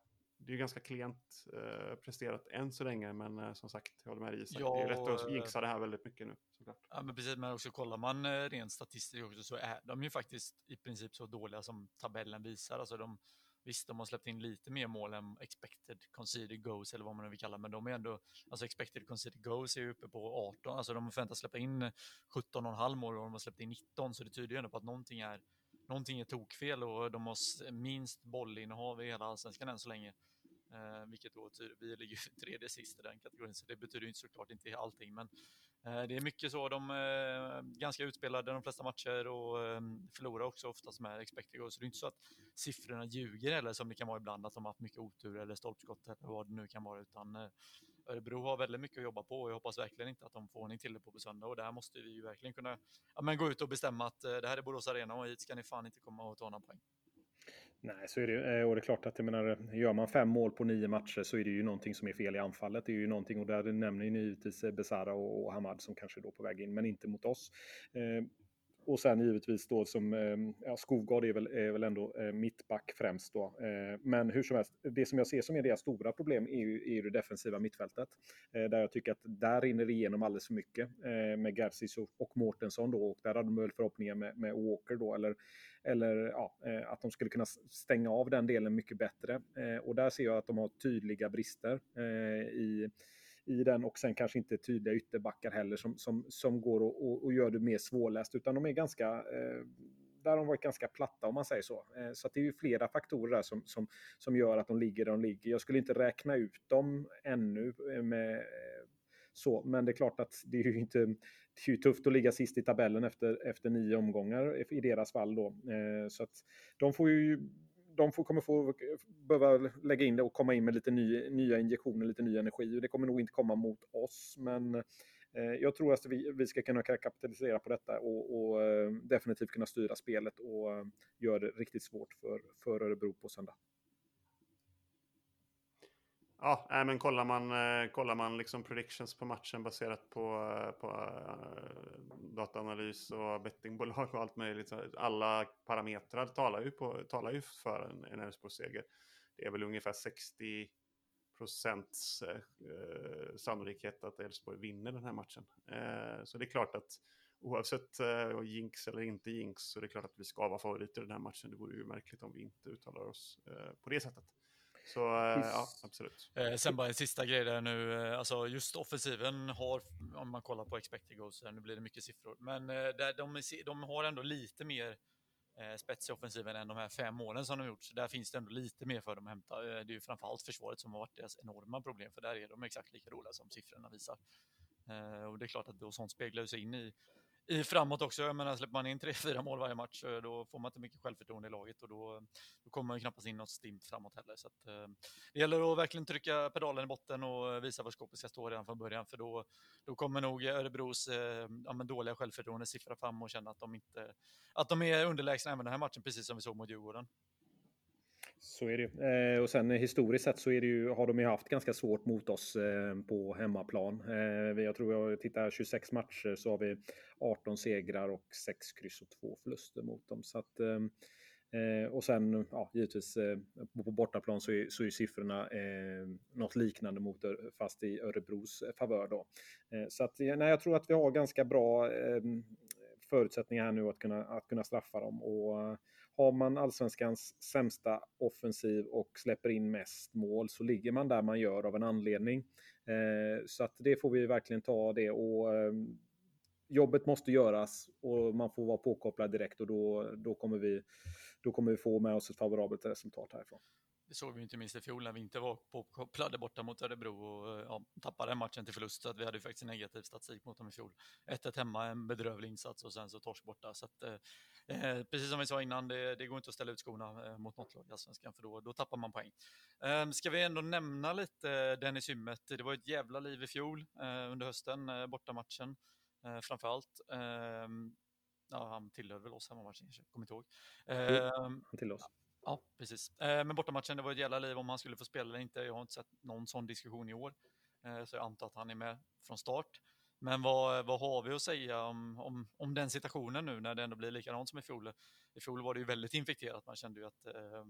Speaker 2: det är ganska klent eh, presterat än så länge, men eh, som sagt, jag håller med Isak. Ja, det är lätt att jinxa det här väldigt mycket nu. Såklart.
Speaker 3: Ja, men precis, men också kollar man eh, rent statistiskt också så är de ju faktiskt i princip så dåliga som tabellen visar. Alltså de, visst, de har släppt in lite mer mål än expected conceded goals eller vad man nu vill kalla men de är ändå, alltså expected conceded goals är ju uppe på 18, alltså de förväntas släppa in 17,5 mål och de har släppt in 19, så det tyder ju ändå på att någonting är någonting är tokfel och de har minst bollinnehav i hela allsvenskan än så länge. Eh, vilket då betyder, vi ligger tredje sist i den kategorin, så det betyder inte såklart inte allting. Men eh, det är mycket så, de är ganska utspelade de flesta matcher och eh, förlorar också oftast med expected goals. Så det är inte så att siffrorna ljuger eller som det kan vara ibland, att de har haft mycket otur eller stolpskott eller vad det nu kan vara, utan eh, Örebro har väldigt mycket att jobba på och jag hoppas verkligen inte att de får ordning till det på söndag och där måste vi ju verkligen kunna ja, men gå ut och bestämma att eh, det här är Borås Arena och hit ska ni fan inte komma och ta några poäng.
Speaker 4: Nej, så är det ju. Eh, och det är klart att jag menar, gör man fem mål på nio matcher så är det ju någonting som är fel i anfallet. Det är ju någonting, och där nämner ni givetvis eh, Besara och Hamad som kanske är då på väg in, men inte mot oss. Eh, och sen givetvis då som, ehm, ja, Skogard är väl, är väl ändå eh, mittback främst då. Eh, men hur som helst, det som jag ser som är deras stora problem är ju, är det defensiva mittfältet. Eh, där jag tycker att där rinner det igenom alldeles för mycket med Gersis och, och Mårtensson då. Och där hade de väl förhoppningar med, med Walker då, eller, eller ja, att de skulle kunna stänga av den delen mycket bättre. Och där ser jag att de har tydliga brister i i den och sen kanske inte tydliga ytterbackar heller som, som, som går och, och, och gör det mer svårläst, utan de är ganska eh, där har de varit ganska platta om man säger så. Eh, så det är ju flera faktorer där som, som, som gör att de ligger där de ligger. Jag skulle inte räkna ut dem ännu eh, med eh, så, men det är klart att det är ju inte det är ju tufft att ligga sist i tabellen efter, efter nio omgångar i deras fall då. Så att de får ju de får, kommer få behöva lägga in det och komma in med lite ny, nya injektioner, lite ny energi. Och det kommer nog inte komma mot oss, men eh, jag tror att vi, vi ska kunna kapitalisera på detta och, och eh, definitivt kunna styra spelet och eh, göra det riktigt svårt för, för Örebro på söndag.
Speaker 2: Ja, äh, men kollar man, eh, kollar man liksom predictions på matchen baserat på, eh, på eh, dataanalys och bettingbolag och allt möjligt. Alla parametrar talar ju, på, talar ju för en, en Elfsborgsseger. Det är väl ungefär 60 procents eh, sannolikhet att Elfsborg vinner den här matchen. Eh, så det är klart att oavsett eh, jinx eller inte jinx så det är klart att vi ska vara favoriter i den här matchen. Det vore ju märkligt om vi inte uttalar oss eh, på det sättet. Så eh, ja, absolut.
Speaker 3: Eh, sen bara en sista grej där nu, eh, alltså just offensiven har, om man kollar på expected goals, nu blir det mycket siffror, men där de, de har ändå lite mer spets i offensiven än de här fem målen som de gjort. Så där finns det ändå lite mer för dem att hämta. Det är ju framförallt försvaret som har varit deras enorma problem, för där är de exakt lika roliga som siffrorna visar. Och det är klart att då sånt speglar sig in i i framåt också. Jag menar, släpper man in tre, fyra mål varje match eh, då får man inte mycket självförtroende i laget och då, då kommer man knappast in något stint framåt heller. Så att, eh, det gäller att verkligen trycka pedalen i botten och eh, visa var skåpet ska stå redan från början för då, då kommer nog Örebros eh, ja, dåliga självförtroende siffra fram och känna att de, inte, att de är underlägsna även den här matchen, precis som vi såg mot Djurgården.
Speaker 4: Så är det eh, Och sen historiskt sett så är det ju, har de ju haft ganska svårt mot oss eh, på hemmaplan. Eh, jag tror jag tittar 26 matcher så har vi 18 segrar och 6 kryss och 2 förluster mot dem. Så att, eh, eh, och sen ja, givetvis eh, på bortaplan så är, så är siffrorna eh, något liknande mot fast i Örebros favör. Då. Eh, så att, nej, jag tror att vi har ganska bra eh, förutsättningar här nu att kunna, att kunna straffa dem. Och har man allsvenskans sämsta offensiv och släpper in mest mål så ligger man där man gör av en anledning. Eh, så att det får vi verkligen ta det och eh, jobbet måste göras och man får vara påkopplad direkt och då, då, kommer, vi, då kommer vi få med oss ett favorabelt resultat härifrån.
Speaker 3: Det såg vi inte minst i fjol när vi inte var påkopplade borta mot Örebro och eh, ja, tappade matchen till förlust. Så att vi hade faktiskt en negativ statistik mot dem i fjol. 1-1 hemma, en bedrövlig insats och sen så torsk borta. Så att, eh, eh, precis som vi sa innan, det, det, går inte att ställa ut skorna eh, mot något lag i Allsvenskan för då, då tappar man poäng. Eh, ska vi ändå nämna lite Dennis Hymmet? Det var ett jävla liv i fjol eh, under hösten, eh, bortamatchen eh, framför allt. Ehm, ja, han tillhör väl oss hemmamatchen kanske, kommer inte ihåg.
Speaker 4: han tillhör oss.
Speaker 3: Ja, precis. Eh, men bortamatchen, det var ett jävla liv om han skulle få spela eller inte. Jag har inte sett någon sån diskussion i år. Eh, så jag antar att han är med från start. Men vad, vad har vi att säga om, om, om den situationen nu när det ändå blir likadant som i fjol? I fjol var det ju väldigt infekterat. Man kände ju att eh,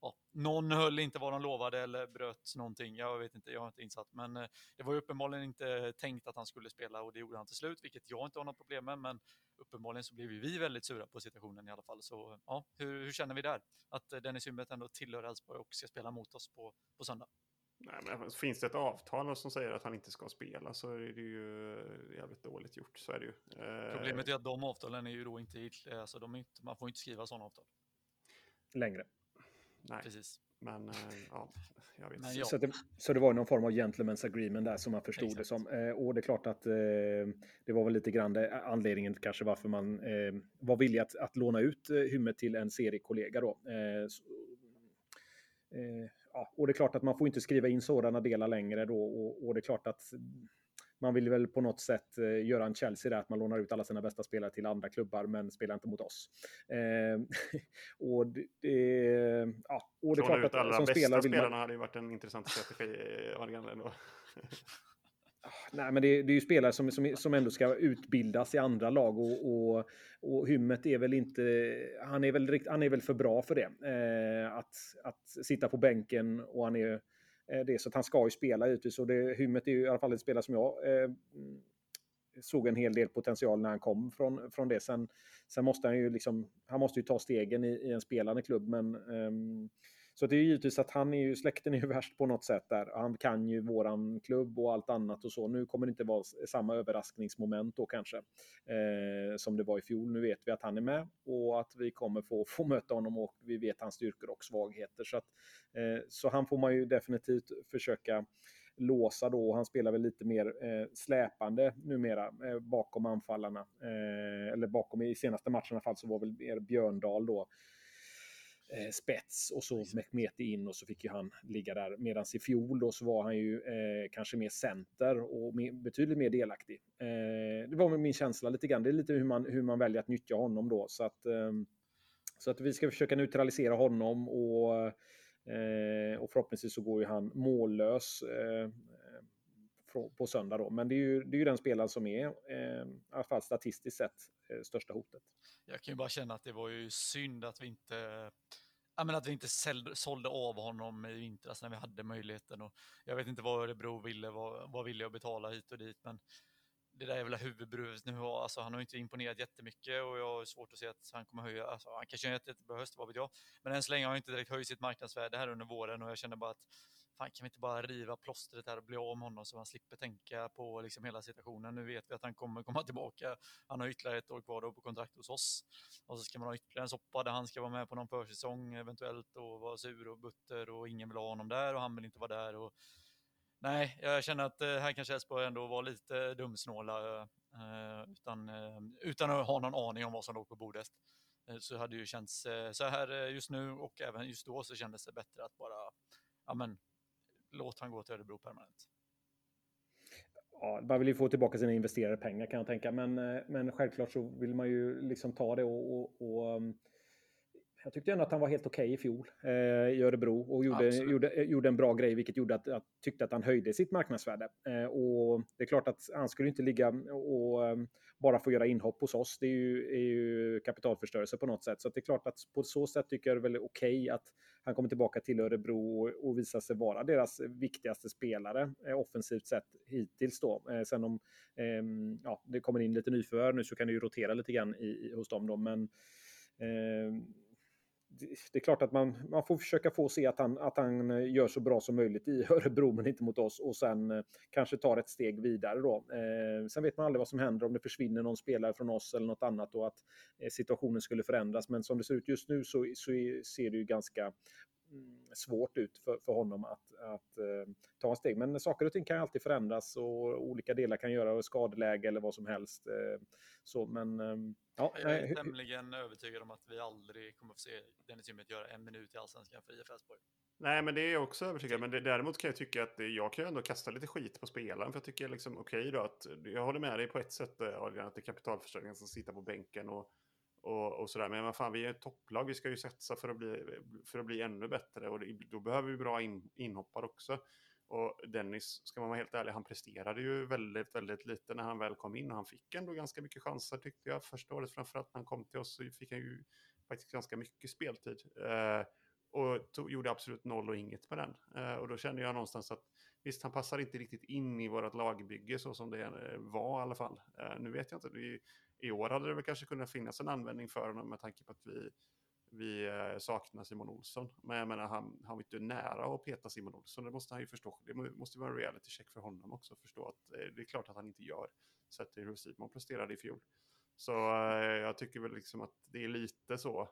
Speaker 3: ja, någon höll inte vad de lovade eller bröt någonting. Jag vet inte, jag har inte insatt. Men eh, det var ju uppenbarligen inte tänkt att han skulle spela och det gjorde han till slut, vilket jag inte har något problem med. Men uppenbarligen så blev vi väldigt sura på situationen i alla fall. Så ja, hur, hur känner vi där? Att eh, Dennis Ymmet ändå tillhör Elfsborg och ska spela mot oss på, på söndag.
Speaker 2: Nej, men finns det ett avtal som säger att han inte ska spela så är det ju jävligt dåligt gjort. Så är det ju.
Speaker 3: Problemet är att de avtalen är ju då inte, alltså de inte, man får inte skriva sådana avtal.
Speaker 4: Längre.
Speaker 2: Nej.
Speaker 3: Precis.
Speaker 2: Men ja, jag vet
Speaker 4: inte. Så, det, så det var någon form av gentleman's agreement där som man förstod Exakt. det som. och det är klart att det var väl lite grann det, anledningen kanske varför man var villig att, att låna ut Hymmet till en seriekollega då. Ja, och det är klart att man får inte skriva in sådana delar längre då och, och det är klart att man vill väl på något sätt eh, göra en Chelsea där, att man lånar ut alla sina bästa spelare till andra klubbar, men spelar inte mot oss. Eh, och det, ja, och det är klart
Speaker 2: att alla som bästa spelare vill man... spelarna hade ju varit en intressant strategi, Argan, ändå.
Speaker 4: Nej, men det, det, är ju spelare som, som, som ändå ska utbildas i andra lag och, och, och Hymmet är väl inte... Han är väl, han är väl för bra för det. Eh, att, att sitta på bänken och han är Eh, det. Så att han ska ju spela givetvis. Och det, Hymmet är ju i alla fall en spelare som jag eh, såg en hel del potential när han kom från, från det. Sen, sen måste han ju liksom, han måste ju ta stegen i, i en spelande klubb. Men, eh, så det är givetvis att han är ju, släkten är ju värst på något sätt där. Han kan ju våran klubb och allt annat och så. Nu kommer det inte vara samma överraskningsmoment då kanske eh, som det var i fjol. Nu vet vi att han är med och att vi kommer få, få möta honom och vi vet hans styrkor och svagheter. Så, att, eh, så han får man ju definitivt försöka låsa då. Han spelar väl lite mer eh, släpande numera eh, bakom anfallarna. Eh, eller bakom i senaste matchen i alla fall så var väl mer Björndal då eh, spets och så Mehmeti in och så fick ju han ligga där. Medan i fjol då så var han ju eh, kanske mer center och mer, betydligt mer delaktig. Eh, det var min känsla lite grann. Det är lite hur man, hur man väljer att nyttja honom då. Så att, eh, så att vi ska försöka neutralisera honom och Eh, och förhoppningsvis så går ju han mållös eh, på söndag då. Men det är ju, det är ju den spelaren som är, eh, i alla fall statistiskt sett, Eh, största hotet.
Speaker 3: Jag kan ju bara känna att det var ju synd att vi inte jag menar att vi inte sålde av honom i vintras när vi hade möjligheten. Och jag vet inte vad Örebro ville, vad, vad ville jag betala hit och dit, men det där är väl nu. Alltså, han har inte imponerat jättemycket och jag har svårt att se att han kommer höja. Alltså, han kanske gör ett jättebra höst, vad vet jag. Men än så länge har han inte direkt höjt sitt marknadsvärde här under våren och jag känner bara att fan, kan vi inte bara riva plåstret här och bli av med honom så man slipper tänka på liksom hela situationen. Nu vet vi att han kommer komma tillbaka. Han har ytterligare ett år kvar då på kontrakt hos oss. Och så ska man ha ytterligare en soppa där han ska vara med på någon försäsong eventuellt och vara sur och butter och ingen vill ha honom där och han vill inte vara där. Och Nej, jag känner att eh, här kanske Elfsborg ändå var lite dumsnåla eh, utan, eh, utan att ha någon aning om vad som låg på bordet. Så hade det ju känts så här just nu och även just då så kändes det bättre att bara, ja men, låt han gå till Örebro permanent.
Speaker 4: Ja, man vill ju få tillbaka sina investerade pengar kan jag tänka, men, men självklart så vill man ju liksom ta det och, och, och um, jag tyckte ändå att han var helt okej okay i fjol eh, i Örebro och gjorde, gjorde, eh, gjorde, en bra grej, vilket gjorde att jag tyckte att han höjde sitt marknadsvärde. Eh, och det är klart att han skulle inte ligga och um, bara få göra inhopp hos oss. Det är ju, är ju kapitalförstörelse på något sätt. Så det är klart att på så sätt tycker jag det är väl okej okay att han kommer tillbaka till Örebro och, och visar sig vara deras viktigaste spelare eh, offensivt sett hittills då. Eh, sen om ehm, ja, det kommer in lite nyförvärv nu så kan det ju rotera lite grann i, i, hos dem då, men ehm, det är klart att man, man får försöka få se att han, att han eh, gör så bra som möjligt i Örebro, men inte mot oss. Och sen eh, kanske tar ett steg vidare då. Eh, sen vet man aldrig vad som händer om det försvinner någon spelare från oss eller något annat och att eh, situationen skulle förändras. Men som det ser ut just nu så, så ser det ju ganska svårt ut för, för honom att, att uh, ta en steg. Men saker och ting kan alltid förändras och olika delar kan göra skadeläge eller vad som helst. Uh, så, men um,
Speaker 3: Ja, jag är tämligen övertygad om att vi aldrig kommer att få se Dennis Hymmet göra en minut i allsvenskan för IF Elfsborg.
Speaker 2: Nej, men det är jag också övertygad Men det, däremot kan jag tycka att jag kan ju ändå kasta lite skit på spelaren. För jag tycker liksom, okej okay då, att jag håller med dig på ett sätt, eh, Adrian, att det är kapitalförsörjningen som sitter på bänken och, och, och sådär. Men vad fan, vi är ett topplag. Vi ska ju satsa för att bli, för att bli ännu bättre. Och det, då behöver vi bra in, inhoppare också. Och Dennis, ska man vara helt ärlig, han presterade ju väldigt, väldigt lite när han väl kom in. Och han fick ändå ganska mycket chanser tyckte jag. Första året framförallt när han kom till oss så fick han ju faktiskt ganska mycket speltid. Eh, och tog, gjorde absolut noll och inget med den. Eh, och då kände jag någonstans att visst, han passar inte riktigt in i vårt lagbygge så som det eh, var i alla fall. Eh, nu vet jag inte, i, i år hade det väl kanske kunnat finnas en användning för honom med tanke på att vi vi eh, saknar Simon Olsson. Men jag menar, han, han var inte nära att peta Simon Olsson. Det måste han ju förstå. Det måste vara en reality check för honom också. Förstå att eh, det är klart att han inte gör. Sett till hur Simon presterade i fjol. Så eh, jag tycker väl liksom att det är lite så.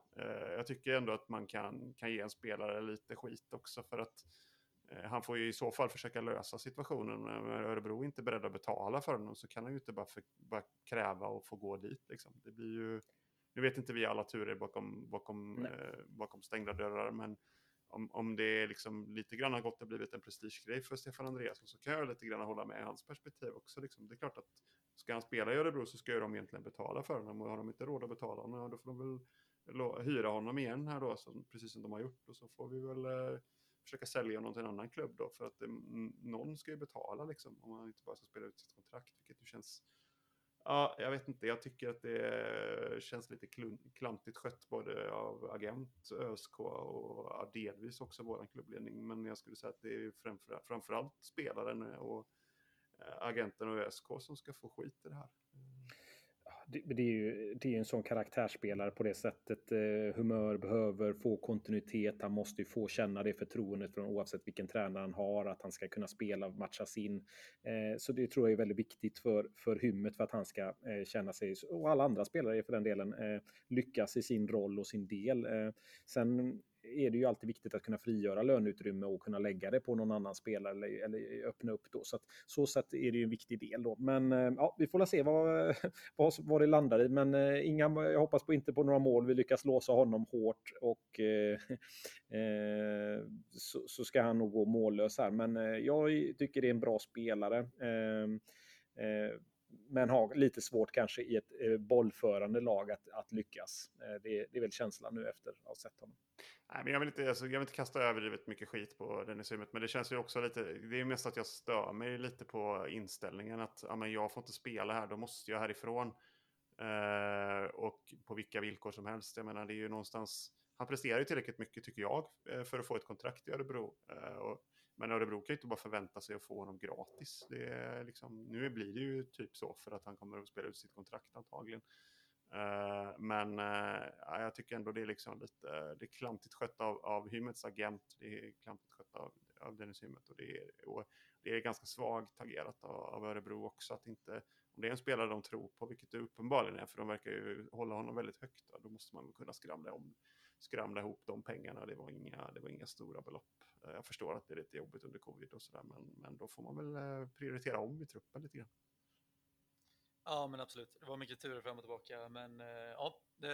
Speaker 2: Jag tycker ändå att man kan, kan ge en spelare lite skit också. För att han får ju i så fall försöka lösa situationen. Men Örebro är inte beredd att betala för honom så kan han ju inte bara, för, bara kräva att få gå dit. Liksom. Det blir ju nu vet inte vi alla turer bakom, bakom, eh, bakom stängda dörrar, men om, om det liksom lite grann har gått och blivit en prestigegrej för Stefan Andreasson så kan jag lite grann hålla med hans perspektiv också. Liksom. Det är klart att ska han spela i Örebro så ska de egentligen betala för honom och har de inte råd att betala honom då får de väl hyra honom igen här då, så, precis som de har gjort. Och så får vi väl eh, försöka sälja honom till en annan klubb då, för att eh, det, någon ska ju betala liksom, om man inte bara ska spela ut sitt kontrakt, vilket ju känns Ja, jag vet inte. Jag tycker att det känns lite klantigt skött både av agent, ÖSK och delvis också vår klubbledning. Men jag skulle säga att det är framför, framförallt spelaren och eh, agenten och ÖSK som ska få skit i det här
Speaker 4: det, det, är ju det är en sån karaktärsspelare på det sättet. Eh, humör behöver få kontinuitet. Han måste ju få känna det förtroendet från oavsett vilken tränare han har, att han ska kunna spela, matchas in. Eh, så det tror jag är väldigt viktigt för, för Hummet för att han ska eh, känna sig, och alla andra spelare för den delen, eh, lyckas i sin roll och sin del. Eh, sen är det ju alltid viktigt att kunna frigöra löneutrymme och kunna lägga det på någon annan spelare eller, eller öppna upp då. Så att, så sätt är det ju en viktig del då. Men eh, ja, vi får väl se vad, vad, vad det landar i. Men eh, inga, jag hoppas på inte på några mål. Vi lyckas låsa honom hårt och eh, eh, så, så, ska han nog gå mållös här. Men eh, jag tycker det är en bra spelare. Ehm, eh, men har lite svårt kanske i ett eh, bollförande lag att, att lyckas. Eh, det, det är väl känslan nu efter att ha sett honom.
Speaker 2: Nej, men jag, vill inte, alltså, jag vill inte kasta överdrivet mycket skit på Dennis Hymmet, men det känns ju också lite... Det är mest att jag stör mig lite på inställningen att ja, men jag får inte spela här, då måste jag härifrån. Eh, och på vilka villkor som helst. Jag menar, det är ju någonstans... Han presterar ju tillräckligt mycket, tycker jag, eh, för att få ett kontrakt i Örebro. Eh, och, men Örebro kan ju inte bara förvänta sig att få honom gratis. Det är liksom, nu blir det ju typ så, för att han kommer att spela ut sitt kontrakt antagligen. Uh, men uh, jag tycker ändå det är liksom lite det är klantigt skött av, av Hymmets agent. Det är klantigt skött av, av Dennis Hymmet och det är, och det är ganska svagt agerat av, av Örebro också. Att inte, om det är en spelare de tror på, vilket det uppenbarligen är, för de verkar ju hålla honom väldigt högt, då måste man kunna skramla, om, skramla ihop de pengarna. Det var inga, det var inga stora belopp. Uh, jag förstår att det är lite jobbigt under covid och sådär, men, men då får man väl prioritera om i truppen lite grann.
Speaker 3: Ja, men absolut. Det var mycket turer fram och tillbaka, men eh, ja, det,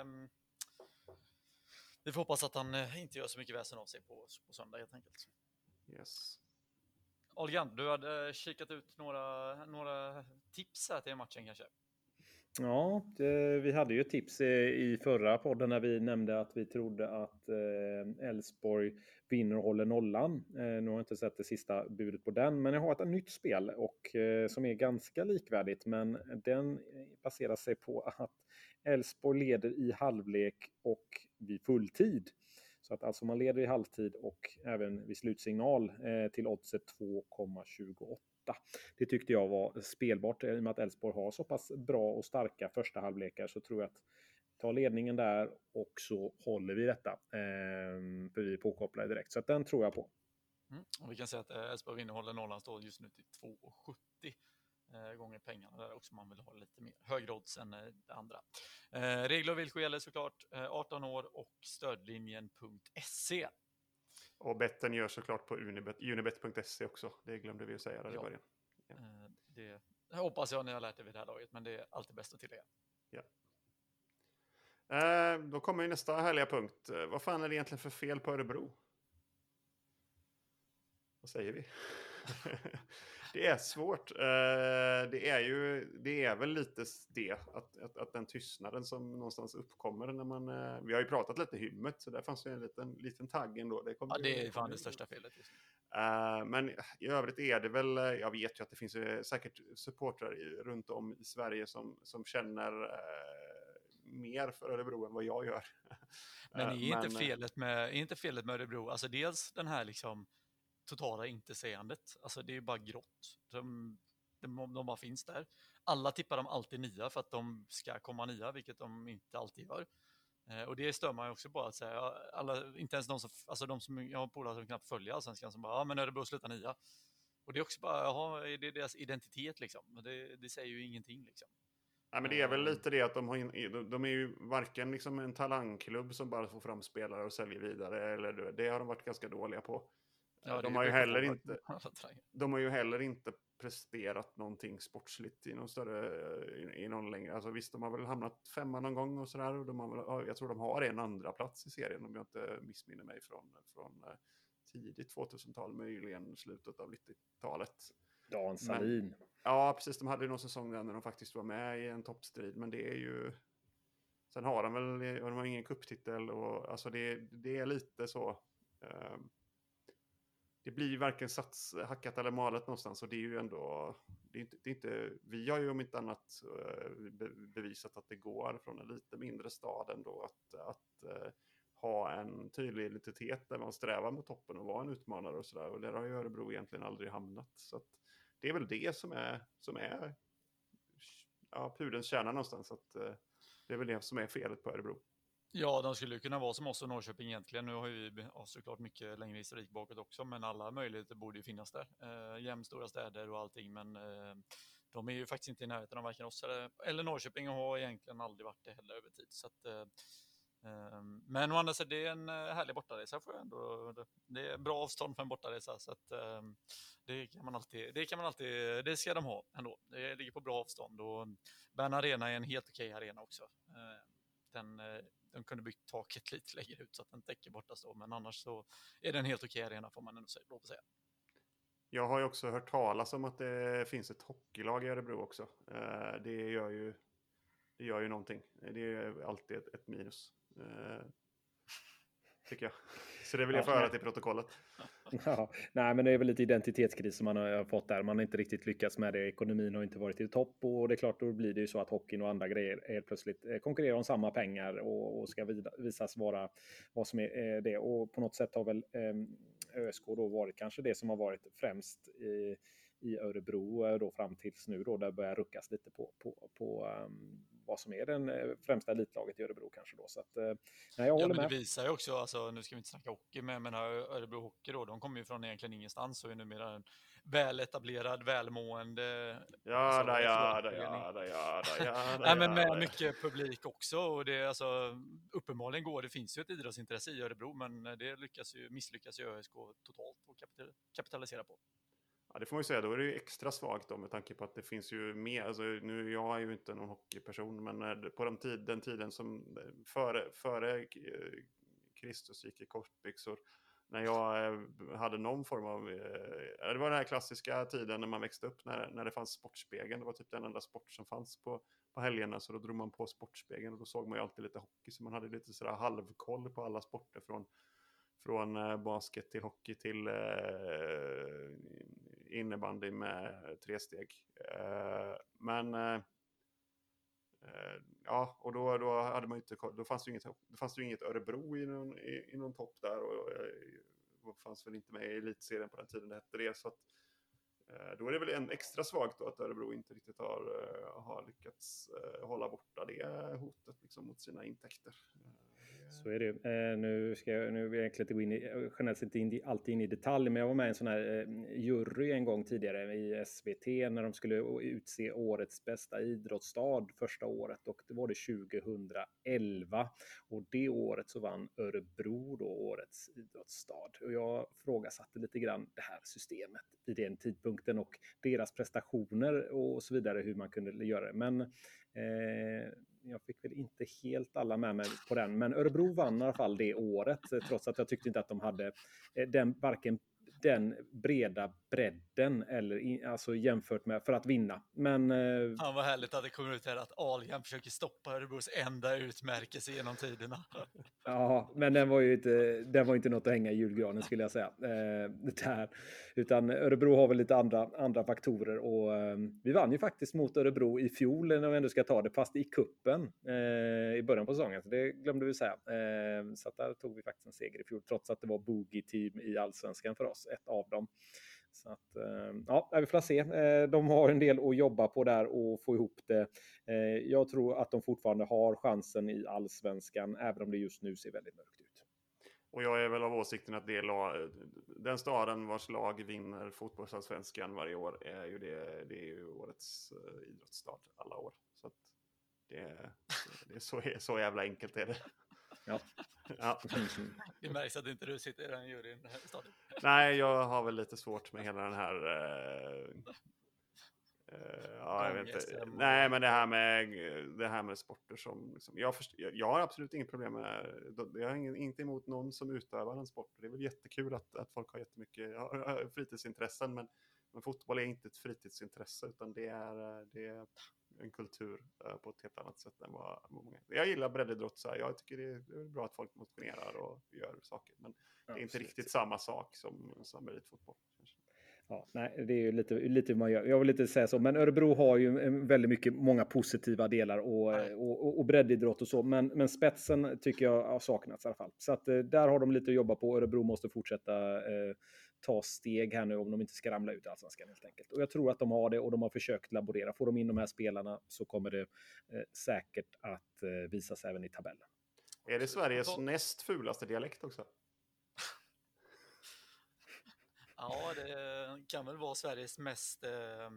Speaker 3: mm, vi får hoppas att han eh, inte gör så mycket väsen av sig på, på söndag helt enkelt.
Speaker 2: Yes.
Speaker 3: Olgan, du hade kikat ut några, några tips här till matchen kanske?
Speaker 4: Ja, det, vi hade ju ett tips i förra podden när vi nämnde att vi trodde att eh, Elfsborg eh, vinner och håller nollan. Eh, nu har jag inte sett det sista budet på den, men jag har ett nytt spel och, eh, som är ganska likvärdigt. Men den eh, baserar sig på att Elfsborg leder i halvlek och vid fulltid. Så att alltså man leder i halvtid och även vid slutsignal eh, till oddset 2,28. Det tyckte jag var spelbart. Eh, I och med att Elfsborg har så pass bra och starka första halvlekar så tror jag att ta ledningen där och så håller vi detta. Eh, för vi är påkopplade direkt. Så att den tror jag på.
Speaker 3: Mm. Och vi kan säga att eh, Elfsborg innehåller nollan står just nu till 2,70 eh, gånger pengarna där också man vill ha lite mer högre odds än det andra. Eh, regler och villkor gäller såklart 18 år och stödlinjen.se.
Speaker 2: Och betten gör såklart på unibet.se också. Det glömde vi att säga där ja. i början.
Speaker 3: Ja. Det hoppas jag ni har lärt er vid det här laget, men det är alltid bäst att tillägga.
Speaker 2: Ja. Eh, då kommer nästa härliga punkt. Vad fan är det egentligen för fel på Örebro? Vad säger vi? det är svårt. Eh, det är ju, det är väl lite det, att, att, att den tystnaden som någonstans uppkommer när man... Eh, vi har ju pratat lite hymmet, så där fanns ju en liten, liten tagg ändå.
Speaker 3: Det ja, det är fan det största felet.
Speaker 2: Uh, men i övrigt är det väl, jag vet ju att det finns säkert supportrar runt om i Sverige som, som känner mer för Örebro än vad jag gör.
Speaker 3: Men är, inte, felet med, är inte felet med Örebro, alltså dels den här liksom totala intresseandet. Alltså det är bara grått. De, de, de bara finns där. Alla tippar dem alltid nia för att de ska komma nia, vilket de inte alltid gör. Eh, och det stör man ju också på att säga, alla, inte ens de som, alltså de som jag har polare som knappt följer allsvenskan som bara, ja men Örebro slutar nia. Och det är också bara, jaha, är det deras identitet liksom? Det, det säger ju ingenting liksom.
Speaker 2: Nej, men det är väl lite det att de, har, de är ju varken liksom en talangklubb som bara får fram spelare och säljer vidare. Eller det har de varit ganska dåliga på. Ja, de, har ju heller inte, de har ju heller inte presterat någonting sportsligt i någon större, i, i någon längre. Alltså visst, de har väl hamnat femma någon gång och sådär. Och de har, jag tror de har en andra plats i serien om jag inte missminner mig från, från eh, tidigt 2000-tal, möjligen slutet av 90-talet.
Speaker 4: Dan Salin.
Speaker 2: ja, precis. De hade ju någon säsong där när de faktiskt var med i en toppstrid, men det är ju... Sen har de väl de har ingen kupptitel och alltså det, det är lite så. Um, det blir ju varken sats, hackat eller malet någonstans och det är ju ändå, det är inte, det är inte, vi har ju om inte annat eh, bevisat att det går från en lite mindre stad ändå att, att eh, ha en tydlig identitet där man strävar mot toppen och vara en utmanare och sådär. Och där har ju Örebro egentligen aldrig hamnat. Så att det är väl det som är, som är ja, pudelns kärna någonstans. Att, eh, det är väl det som är felet på Örebro.
Speaker 3: Ja, de skulle kunna vara som oss och Norrköping egentligen. Nu har vi ja, såklart mycket längre historik bakåt också, men alla möjligheter borde ju finnas där. Eh, jämnstora städer och allting, men eh, de är ju faktiskt inte i närheten av varken oss eller, eller Norrköping och har egentligen aldrig varit det heller över tid. Så att, eh, ehm, men å andra sidan, det är en eh, härlig bortaresa. Får jag ändå. Det är bra avstånd för en bortaresa. Så att, eh, det, kan man alltid, det kan man alltid, det ska de ha ändå. Det ligger på bra avstånd. Och Bern Arena är en helt okej arena också. Eh, den, eh, de kunde byggt taket lite längre ut så att den täcker borta så. Men annars så är den helt okej arena får man ändå säga, lov att säga.
Speaker 2: Jag har ju också hört talas om att det finns ett hockeylag i Örebro också. Eh, det gör ju, det gör ju någonting. Det är alltid ett, ett minus. Eh, tycker jag. Så det vill jag föra till protokollet.
Speaker 4: Ja, nej, men det är väl lite identitetskris som man har fått där. Man har inte riktigt lyckats med det. Ekonomin har inte varit i topp och det är klart, då blir det ju så att hockeyn och andra grejer helt plötsligt eh, konkurrerar om samma pengar och, och ska visas vara vad som är det. Och på något sätt har väl eh, ÖSK då varit kanske det som har varit främst i, i Örebro eh, då fram tills nu då, där börjar ruckas lite på, på, på um, vad som är den eh, främsta elitlaget i Örebro kanske då. Så att, eh, nej, jag håller
Speaker 3: ja,
Speaker 4: med.
Speaker 3: Det visar ju också, alltså, nu ska vi inte snacka hockey, men, men Örebro Hockey då, de kommer ju från egentligen ingenstans och är numera en väletablerad, välmående...
Speaker 2: Ja, da, ja, da, ja, da, ja, da, ja,
Speaker 3: Nej, men med mycket publik också. Och det, alltså, uppenbarligen går, det finns ju ett idrottsintresse i Örebro, men det lyckas ju, misslyckas ju ÖSK totalt att kapitalisera på.
Speaker 2: Ja, det får man ju säga, då är det ju extra svagt då med tanke på att det finns ju mer, alltså nu, jag är ju inte någon hockeyperson, men på den, tid, den tiden som eh, före, före eh, Kristus gick i kortbyxor, när jag eh, hade någon form av, det var den här klassiska tiden när man växte upp, när, när det fanns Sportspegeln, det var typ den enda sport som fanns på, på helgerna, så då drog man på Sportspegeln och då såg man ju alltid lite hockey, så man hade lite sådär halvkoll på alla sporter från från basket till hockey till innebandy med eh, tre steg. Eh, men eh, eh, ja, och då, då, hade man inte, då fanns det ju inget, då fanns det inget Örebro i någon, i, i någon topp där och, eh, och fanns väl inte med i elitserien på den tiden det hette det. Så att, då är det väl en extra svagt då att Örebro inte riktigt har, har lyckats hålla borta det hotet liksom mot sina intäkter.
Speaker 4: Så är det eh, Nu ska jag, nu vill jag egentligen inte gå in i, generellt sett inte alltid in i detalj, men jag var med i en sån här eh, jury en gång tidigare i SVT när de skulle utse årets bästa idrottsstad första året och det var det 2011 och det året så vann Örebro då årets idrottsstad och jag frågasatte lite grann det här systemet vid den tidpunkten och deras prestationer och så vidare hur man kunde göra det. Men eh, jag fick väl inte helt alla med mig på den, men Örebro vann i alla fall det året, eh, trots att jag tyckte inte att de hade eh, den, varken den breda bredden eller in, alltså jämfört med för att vinna. Men. Eh,
Speaker 3: Fan vad härligt att det kommer ut här att Ahlgren försöker stoppa Örebros enda utmärkelse genom tiderna.
Speaker 4: ja, men den var ju inte. Den var inte något att hänga i julgranen skulle jag säga. Eh, där. Utan Örebro har väl lite andra andra faktorer och eh, vi vann ju faktiskt mot Örebro i fjol när vi ändå ska ta det, fast i kuppen eh, i början på säsongen. Det glömde vi säga. Eh, så där tog vi faktiskt en seger i fjol, trots att det var boogie team i allsvenskan för oss ett av dem. Så att, eh, ja, vi får se. Eh, de har en del att jobba på där och få ihop det. Eh, jag tror att de fortfarande har chansen i allsvenskan, även om det just nu ser väldigt mörkt ut.
Speaker 2: Och jag är väl av åsikten att det lag, den staden vars lag vinner fotbollsallsvenskan varje år är ju det, det är ju årets idrottsstad alla år. Så det, det är så, så jävla enkelt är det.
Speaker 4: Ja.
Speaker 2: ja.
Speaker 3: Det märks att inte du sitter i den juryn.
Speaker 2: Nej, jag har väl lite svårt med hela den här... Uh, uh, ja, jag vet inte. Nej, men det här med, det här med sporter som... Liksom, jag, först, jag, har absolut inget problem med... Jag har ingen, inte emot någon som utövar en sport. Det är väl jättekul att, att folk har jättemycket fritidsintressen, men, men fotboll är inte ett fritidsintresse, utan det är, det är en kultur uh, på ett helt annat sätt än vad många... Jag gillar breddidrott, så här. jag tycker det är bra att folk motionerar och gör saker, men det är inte riktigt samma sak som, som elitfotboll.
Speaker 4: Ja, nej, det är ju lite, lite man gör. Jag vill inte säga så, men Örebro har ju väldigt mycket, många positiva delar och, och, och breddidrott och så, men, men spetsen tycker jag har saknats i alla fall. Så att eh, där har de lite att jobba på. Örebro måste fortsätta eh, ta steg här nu om de inte ska ramla ut i allsvenskan helt enkelt. Och jag tror att de har det och de har försökt laborera. Får de in de här spelarna så kommer det eh, säkert att eh, visas även i tabellen.
Speaker 2: Är det Sveriges näst fulaste dialekt också?
Speaker 3: Ja, det kan väl vara Sveriges mest eh,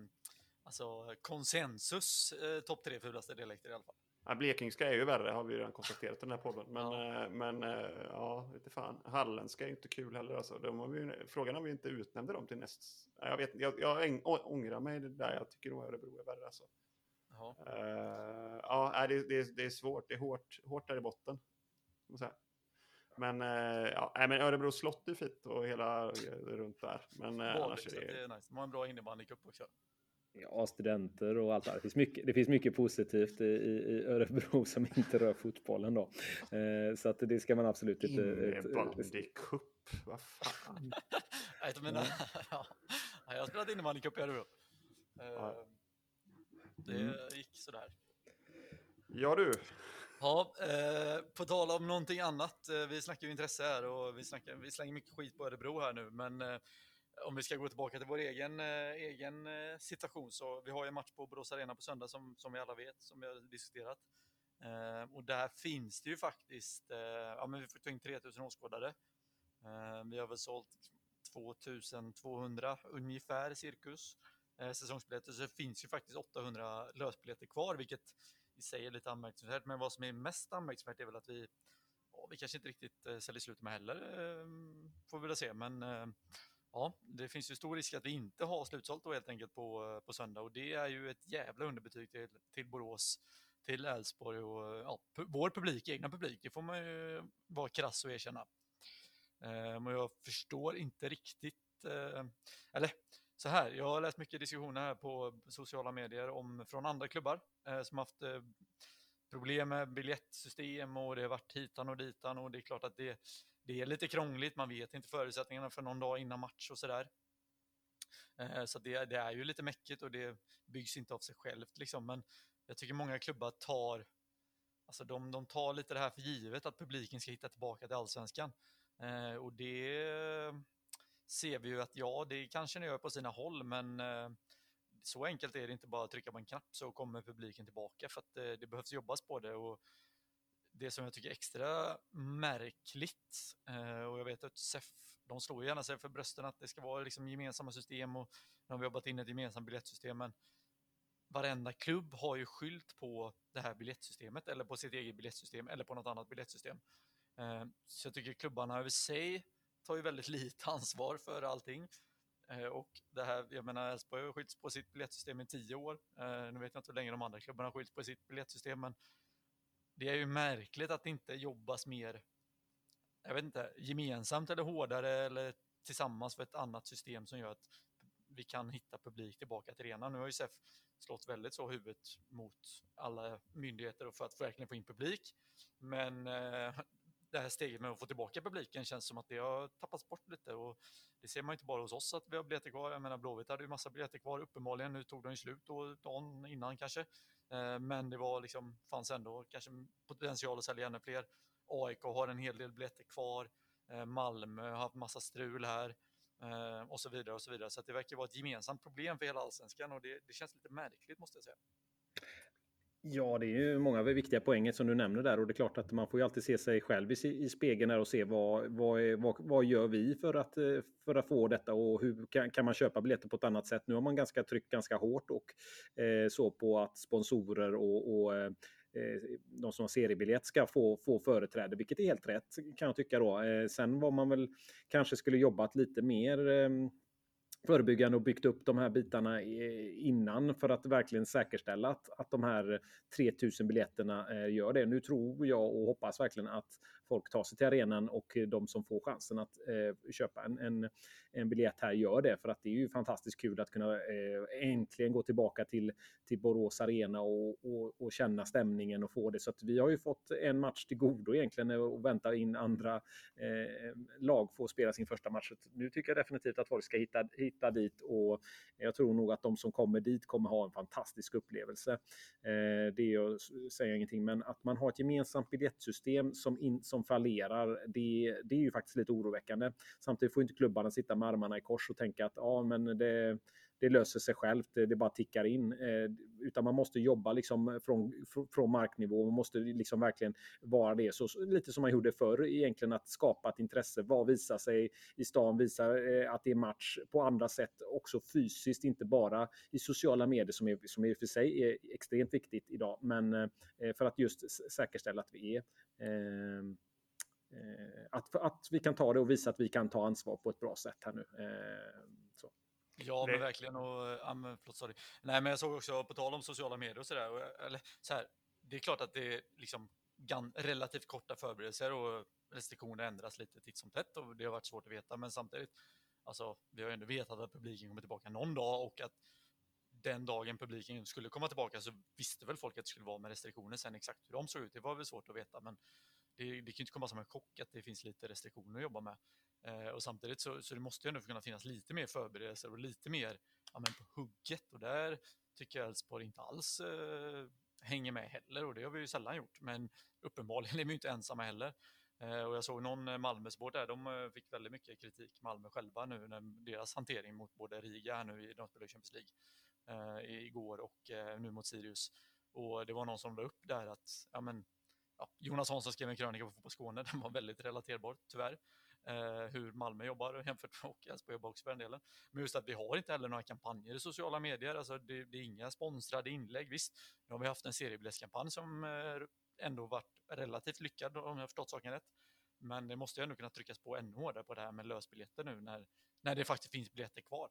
Speaker 3: alltså konsensus eh, topp tre fulaste dialekter i alla fall.
Speaker 2: Ja, blekingska är ju värre har vi redan konstaterat i den här podden. Men ja, eh, men, eh, ja vet fan. Halländska är ju inte kul heller. Alltså. De har vi, frågan om vi inte utnämnde dem till näst... Jag, vet, jag, jag ångrar mig det där. Jag tycker nog Örebro är värre. Alltså. Uh, ja, det, det, det, är svårt. Det är hårt, hårt där i botten. Men, uh, ja, men Örebro slott är fint och hela runt där. Men uh,
Speaker 3: annars är det... det är nice. De har en bra innebandycup också.
Speaker 4: Ja, studenter och allt det Det finns mycket, det finns mycket positivt i, i Örebro som inte rör fotbollen då. Eh, så att det ska man absolut inte...
Speaker 2: Innebandycup, vad fan.
Speaker 3: jag menar, ja. Jag har spelat innebandycup i Örebro. Eh, ja. Det mm. gick sådär.
Speaker 2: Ja du.
Speaker 3: Ja, eh, på tal om någonting annat. Eh, vi snackar ju intresse här och vi, snackar, vi slänger mycket skit på Örebro här nu, men eh, om vi ska gå tillbaka till vår egen, eh, egen eh, situation så vi har ju en match på Borås Arena på söndag som, som vi alla vet, som vi har diskuterat. Eh, och där finns det ju faktiskt, eh, ja men vi får ta in 3000 åskådare. Eh, vi har väl sålt 2200 ungefär cirkus eh, säsongsbiljetter, så det finns ju faktiskt 800 lösbiljetter kvar, vilket i sig är lite anmärkningsvärt. Men vad som är mest anmärkningsvärt är väl att vi, ja, vi kanske inte riktigt eh, säljer slut med heller, eh, får vi väl se, men eh, Ja, det finns ju stor risk att vi inte har slutsålt då helt enkelt på, eh, på söndag och det är ju ett jävla underbetyg till, till Borås, till Elfsborg och eh, ja, vår publik, egna publik, det får man ju vara krass och erkänna. Ehm, Men jag förstår inte riktigt, eh, eller så här, jag har läst mycket diskussioner här på sociala medier om, från andra klubbar som haft problem med biljettsystem och det har varit hitan och ditan och det är klart att det det är lite krångligt, man vet inte förutsättningarna för någon dag innan match och sådär. Eh, så det, det, är ju lite mäckigt och det byggs inte av sig självt liksom. Men jag tycker många klubbar tar, alltså de, de tar lite det här för givet att publiken ska hitta tillbaka till allsvenskan. Eh, och det ser vi ju att ja, det kanske ni gör på sina håll, men eh, så enkelt är det inte bara att trycka på en knapp så kommer publiken tillbaka för att det, det behövs jobbas på det. Och det som jag tycker är extra märkligt, eh, och jag vet att SEF, de slår gärna sig för brösten att det ska vara liksom gemensamma system och nu har vi jobbat in ett gemensamt biljettsystem, men varenda klubb har ju skylt på det här biljettsystemet eller på sitt eget biljettsystem eller på något annat biljettsystem. Eh, så jag tycker klubbarna över sig tar ju väldigt lite ansvar för allting. Eh, och det här, jag menar, Elfsborg har skyllt på sitt biljettsystem i tio år. Nu vet jag inte hur länge de andra klubbarna har skyllt på sitt biljettsystem, men det är ju märkligt att det inte jobbas mer, jag vet inte, gemensamt eller hårdare eller tillsammans för ett annat system som gör att vi kan hitta publik tillbaka till arenan. Nu har ju SEF slått väldigt så huvudet mot alla myndigheter för att verkligen få in publik. Men eh, det här steget med att få tillbaka publiken känns som att det har tappats bort lite och det ser man inte bara hos oss att vi har biljetter kvar. Jag menar Blåvitt hade ju massa biljetter kvar uppenbarligen. Nu tog de ju slut då, dagen innan kanske. Eh, men det var liksom, fanns ändå kanske potential att sälja ännu fler. AIK har en hel del biljetter kvar. Eh, Malmö har haft massa strul här eh, och så vidare och så vidare. Så det verkar vara ett gemensamt problem för hela allsvenskan och det, det känns lite märkligt måste jag säga.
Speaker 4: Ja, det är ju många viktiga poänger som du nämner där och det är klart att man får ju alltid se sig själv i, i spegeln och se vad, vad, är, vad, vad, gör vi för att, eh, för att få detta och hur kan, kan man köpa biljetter på ett annat sätt? Nu har man ganska tryckt ganska hårt och eh, så på att sponsorer och, och eh, eh de som har seriebiljett ska få, få företräde, vilket är helt rätt kan jag tycka då. Eh, sen var man väl kanske skulle jobbat lite mer ehm, förebyggande och byggt upp de här bitarna innan för att verkligen säkerställa att, att de här 3000 biljetterna eh, gör det. Nu tror jag och hoppas verkligen att folk tar sig till arenan och de som får chansen att eh, köpa en, en, en biljett här gör det. För att det är ju fantastiskt kul att kunna eh, äntligen gå tillbaka till, till Borås Arena och, och, och, känna stämningen och få det. Så att vi har ju fått en match till godo egentligen eh, och väntar in andra eh, lag få spela sin första match. Så nu tycker jag definitivt att folk ska hitta, hitta dit och jag tror nog att de som kommer dit kommer ha en fantastisk upplevelse. Eh, det jag säger ingenting, men att man har ett gemensamt biljettsystem som, in, som som fallerar, det, det är ju faktiskt lite oroväckande. Samtidigt får inte klubbarna sitta med armarna i kors och tänka att ja, men det det löser sig självt, det, bara tickar in. Eh, utan man måste jobba liksom från, från marknivå, man måste liksom verkligen vara det. Så, lite som man gjorde förr egentligen, att skapa ett intresse. Vad visar sig i stan? Visar eh, att det är match på andra sätt, också fysiskt, inte bara i sociala medier som, är, som i och för sig är extremt viktigt idag. Men eh, för att just säkerställa att vi är ehm, eh, att, att vi kan ta det och visa att vi kan ta ansvar på ett bra sätt här nu. Ehm,
Speaker 3: Ja, men verkligen. Och, ja, men, förlåt, sorry. Nej, men jag såg också, på tal om sociala medier och sådär, eller så här, det är klart att det är liksom relativt korta förberedelser och restriktioner ändras lite titt som tätt och det har varit svårt att veta, men samtidigt, alltså, vi har ju ändå vetat att publiken kommer tillbaka någon dag och att den dagen publiken skulle komma tillbaka så visste väl folk att det skulle vara med restriktioner. Sen exakt hur de såg ut, det var väl svårt att veta, men det, det kan ju inte komma som en chock att det finns lite restriktioner att jobba med. Eh, och samtidigt så, så det måste ju ändå kunna finnas lite mer förberedelser och lite mer ja, men på hugget. Och där tycker jag Elfsborg inte alls eh, hänger med heller och det har vi ju sällan gjort. Men uppenbarligen är vi inte ensamma heller. Eh, och jag såg någon eh, Malmösport där, de eh, fick väldigt mycket kritik, Malmö själva nu, när deras hantering mot både Riga här nu i de spelar Champions League eh, igår och eh, nu mot Sirius. Och det var någon som la upp där att ja, men, ja, Jonas Hansson skrev en krönika på Fotboll Skåne, den var väldigt relaterbar tyvärr eh, hur Malmö jobbar jämfört med och Elfsborg jobbar också för den delen. Men just att vi har inte heller några kampanjer i sociala medier, alltså det, det är inga sponsrade inlägg. Visst, nu har vi haft en seriebiljettskampanj som eh, ändå varit relativt lyckad om jag har förstått saken rätt. Men det måste ju ändå kunna tryckas på ännu hårdare på det här med lösbiljetter nu när, när det faktiskt finns biljetter kvar.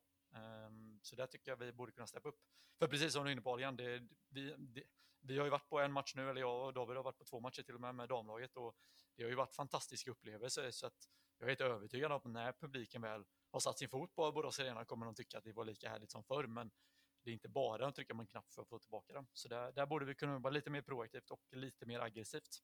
Speaker 3: Um, så där tycker jag vi borde kunna steppa upp. För precis som du är inne på Adrian, det, vi, det, vi har ju varit på en match nu, eller jag och David har varit på två matcher till och med med damlaget och det har ju varit fantastiska upplevelser så att jag är helt övertygad om att när publiken väl har satt sin fot på Borås Arena kommer de tycka att det var lika härligt som förr, men det är inte bara att trycka på en knapp för att få tillbaka dem. Så där, där borde vi kunna vara lite mer proaktivt och lite mer aggressivt.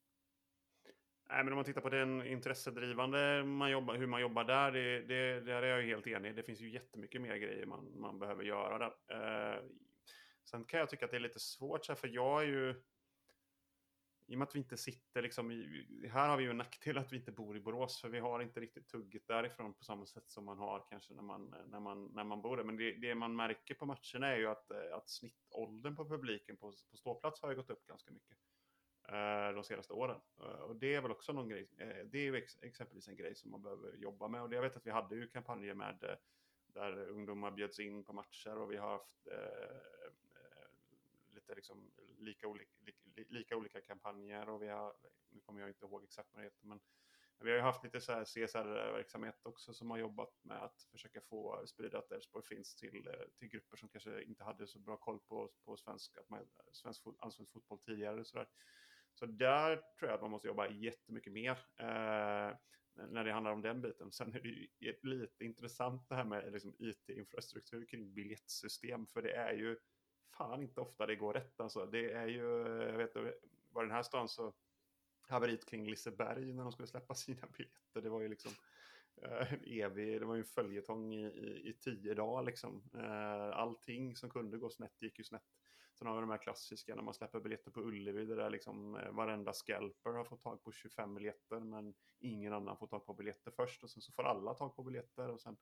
Speaker 2: Nej, men om man tittar på den intressedrivande man jobbar, hur man jobbar där, det, det, där är jag helt enig. Det finns ju jättemycket mer grejer man, man behöver göra där. Eh, sen kan jag tycka att det är lite svårt, för jag är ju i och med att vi inte sitter liksom i, här har vi ju en nackdel att vi inte bor i Borås för vi har inte riktigt tugget därifrån på samma sätt som man har kanske när man, eh, när man, när man bor där. Men det, det man märker på matcherna är ju att, eh, att snittåldern på publiken på, på ståplats har ju gått upp ganska mycket eh, de senaste åren. Eh, och det är väl också någon grej, eh, det är ju ex, exempelvis en grej som man behöver jobba med. Och jag vet att vi hade ju kampanjer med eh, där ungdomar bjöds in på matcher och vi har haft eh, lite liksom lika, olika, lika olika kampanjer och vi har, nu kommer jag inte ihåg exakt vad det heter, men vi har ju haft lite så här CSR-verksamhet också som har jobbat med att försöka få sprida att Elfsborg finns till, eh, till grupper som kanske inte hade så bra koll på, på svensk, att man, svensk allsvensk fotboll tidigare. Så, där. så där tror jag att man måste jobba jättemycket mer eh, när det handlar om den biten. Sen är det ju lite intressant det här med liksom IT-infrastruktur kring biljettsystem, för det är ju fan inte ofta det går rätt alltså. Det är ju, jag vet var den här stan så haveriet kring Liseberg när de skulle släppa sina biljetter. Det var ju liksom eh, evig, det var ju en följetong i, i, i tio dagar liksom. Eh, allting som kunde gå snett gick ju snett. Sen har vi de här klassiska när man släpper biljetter på Ullevi där liksom eh, varenda scalper har fått tag på 25 biljetter men ingen annan får tag på biljetter först och sen så får alla tag på biljetter och sen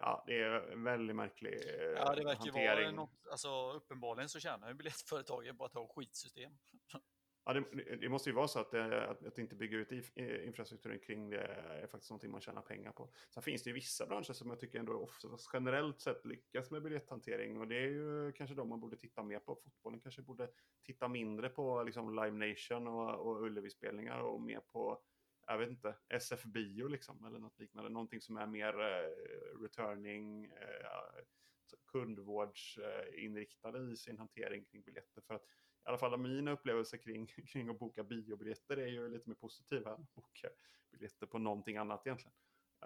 Speaker 2: ja, det är en väldigt märklig eh, Ja, det verkar hantering. vara något,
Speaker 3: alltså uppenbarligen så tjänar ju biljettföretagen på att ha skitsystem.
Speaker 2: Ja, det, det, måste ju vara så att, eh, att, att inte bygga ut infrastrukturen kring det är faktiskt någonting man tjänar pengar på. Sen finns det ju vissa branscher som jag tycker ändå oftast generellt sett lyckas med biljetthantering och det är ju kanske de man borde titta mer på. Fotbollen kanske borde titta mindre på liksom Live Nation och, och Ullevi-spelningar och mer på jag vet inte, SF Bio liksom, eller något liknande. Någonting som är mer eh, returning, eh, kundvårdsinriktade i sin hantering kring biljetter. För att i alla fall mina upplevelser kring, kring att boka biobiljetter är ju lite mer positiva än att boka biljetter på någonting annat egentligen.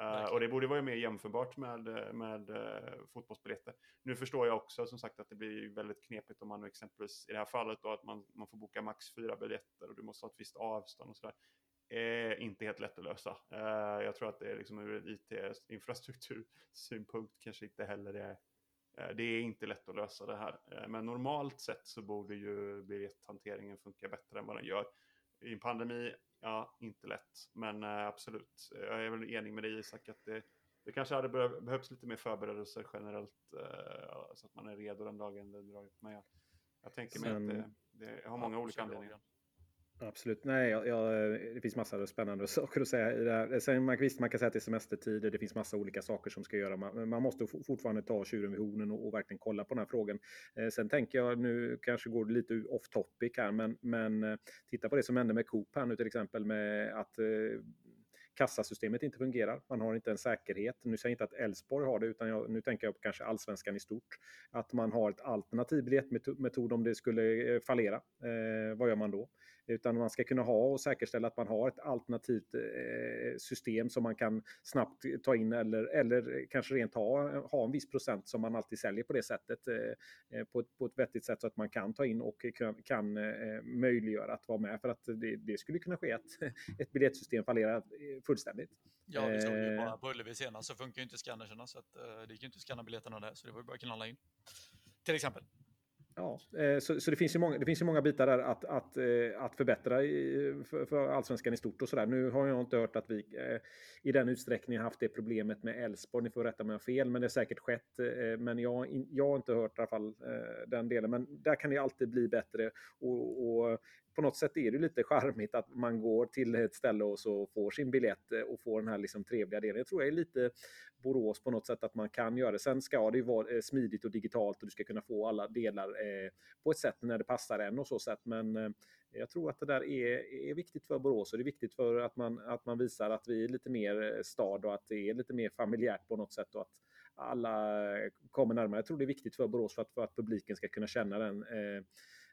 Speaker 2: Uh, och det borde vara mer jämförbart med, med uh, fotbollsbiljetter. Nu förstår jag också som sagt att det blir väldigt knepigt om man nu exempelvis i det här fallet då att man, man får boka max fyra biljetter och du måste ha ett visst avstånd och sådär är inte helt lätt att lösa. Eh, jag tror att det är liksom ur IT-infrastruktursynpunkt kanske inte heller är eh, det är inte lätt att lösa det här. Eh, men normalt sett så borde ju biljetthanteringen funka bättre än vad den gör. I en pandemi, ja, inte lätt. Men absolut, jag är väl enig med dig Isak att det, det kanske hade behövts lite mer förberedelser generellt. Så att man är redo den dagen det drar ut. Men jag, jag tänker mig att det, det har många olika anledningar.
Speaker 4: Absolut. Nej, jag, jag, det finns massor av spännande saker att säga i det här. Sen, man, visst, man kan säga att det är semestertider. Det finns massa olika saker som ska göra. Man, man måste fortfarande ta tjuren vid hornen och, och, verkligen kolla på den här frågan. Eh, sen tänker jag, nu kanske går det lite off topic här, men, men eh, titta på det som hände med Coop här nu till exempel med att eh, kassasystemet inte fungerar. Man har inte en säkerhet. Nu säger jag inte att Elfsborg har det, utan jag, nu tänker jag på kanske allsvenskan i stort. Att man har ett alternativ biljettmetod om det skulle eh, fallera. Eh, vad gör man då? Utan man ska kunna ha och säkerställa att man har ett alternativt eh, system som man kan snabbt ta in eller, eller kanske rent ha, ha en viss procent som man alltid säljer på det sättet. Eh, eh på, ett, på ett vettigt sätt så att man kan ta in och kan, kan möjliggöra att vara med. För att det, det skulle kunna ske att ett biljettsystem fallerar fullständigt.
Speaker 3: Ja, vi såg ju bara på Ullevi senast så funkar ju inte skannerserna så att, det gick ju inte att skanna biljetterna där så det var ju bara att knalla in. Till exempel.
Speaker 4: Ja, eh, så, så, det, finns ju många, det finns ju många bitar där att, att, eh, att förbättra i, för, för allsvenskan i stort och sådär. Nu har jag inte hört att vi eh, i den utsträckningen haft det problemet med Elfsborg. Ni får rätta mig om fel, men det har säkert skett. Men jag, jag har inte hört i alla fall den delen. Men där kan det alltid bli bättre. Och, och på något sätt är det lite charmigt att man går till ett ställe och så får sin biljett eh, och får den här liksom trevliga delen. Jag tror det är lite Borås på något sätt att man kan göra det. Sen ska det ju vara eh, smidigt och digitalt och du ska kunna få alla delar eh, på ett sätt när det passar en och så sätt. Men jag tror att det där är, är viktigt för Borås och det är viktigt för att man, att man visar att vi är lite mer stad och att det är lite mer familjärt på något sätt och att alla kommer närmare. Jag tror det är viktigt för Borås för att, för att publiken ska kunna känna den eh,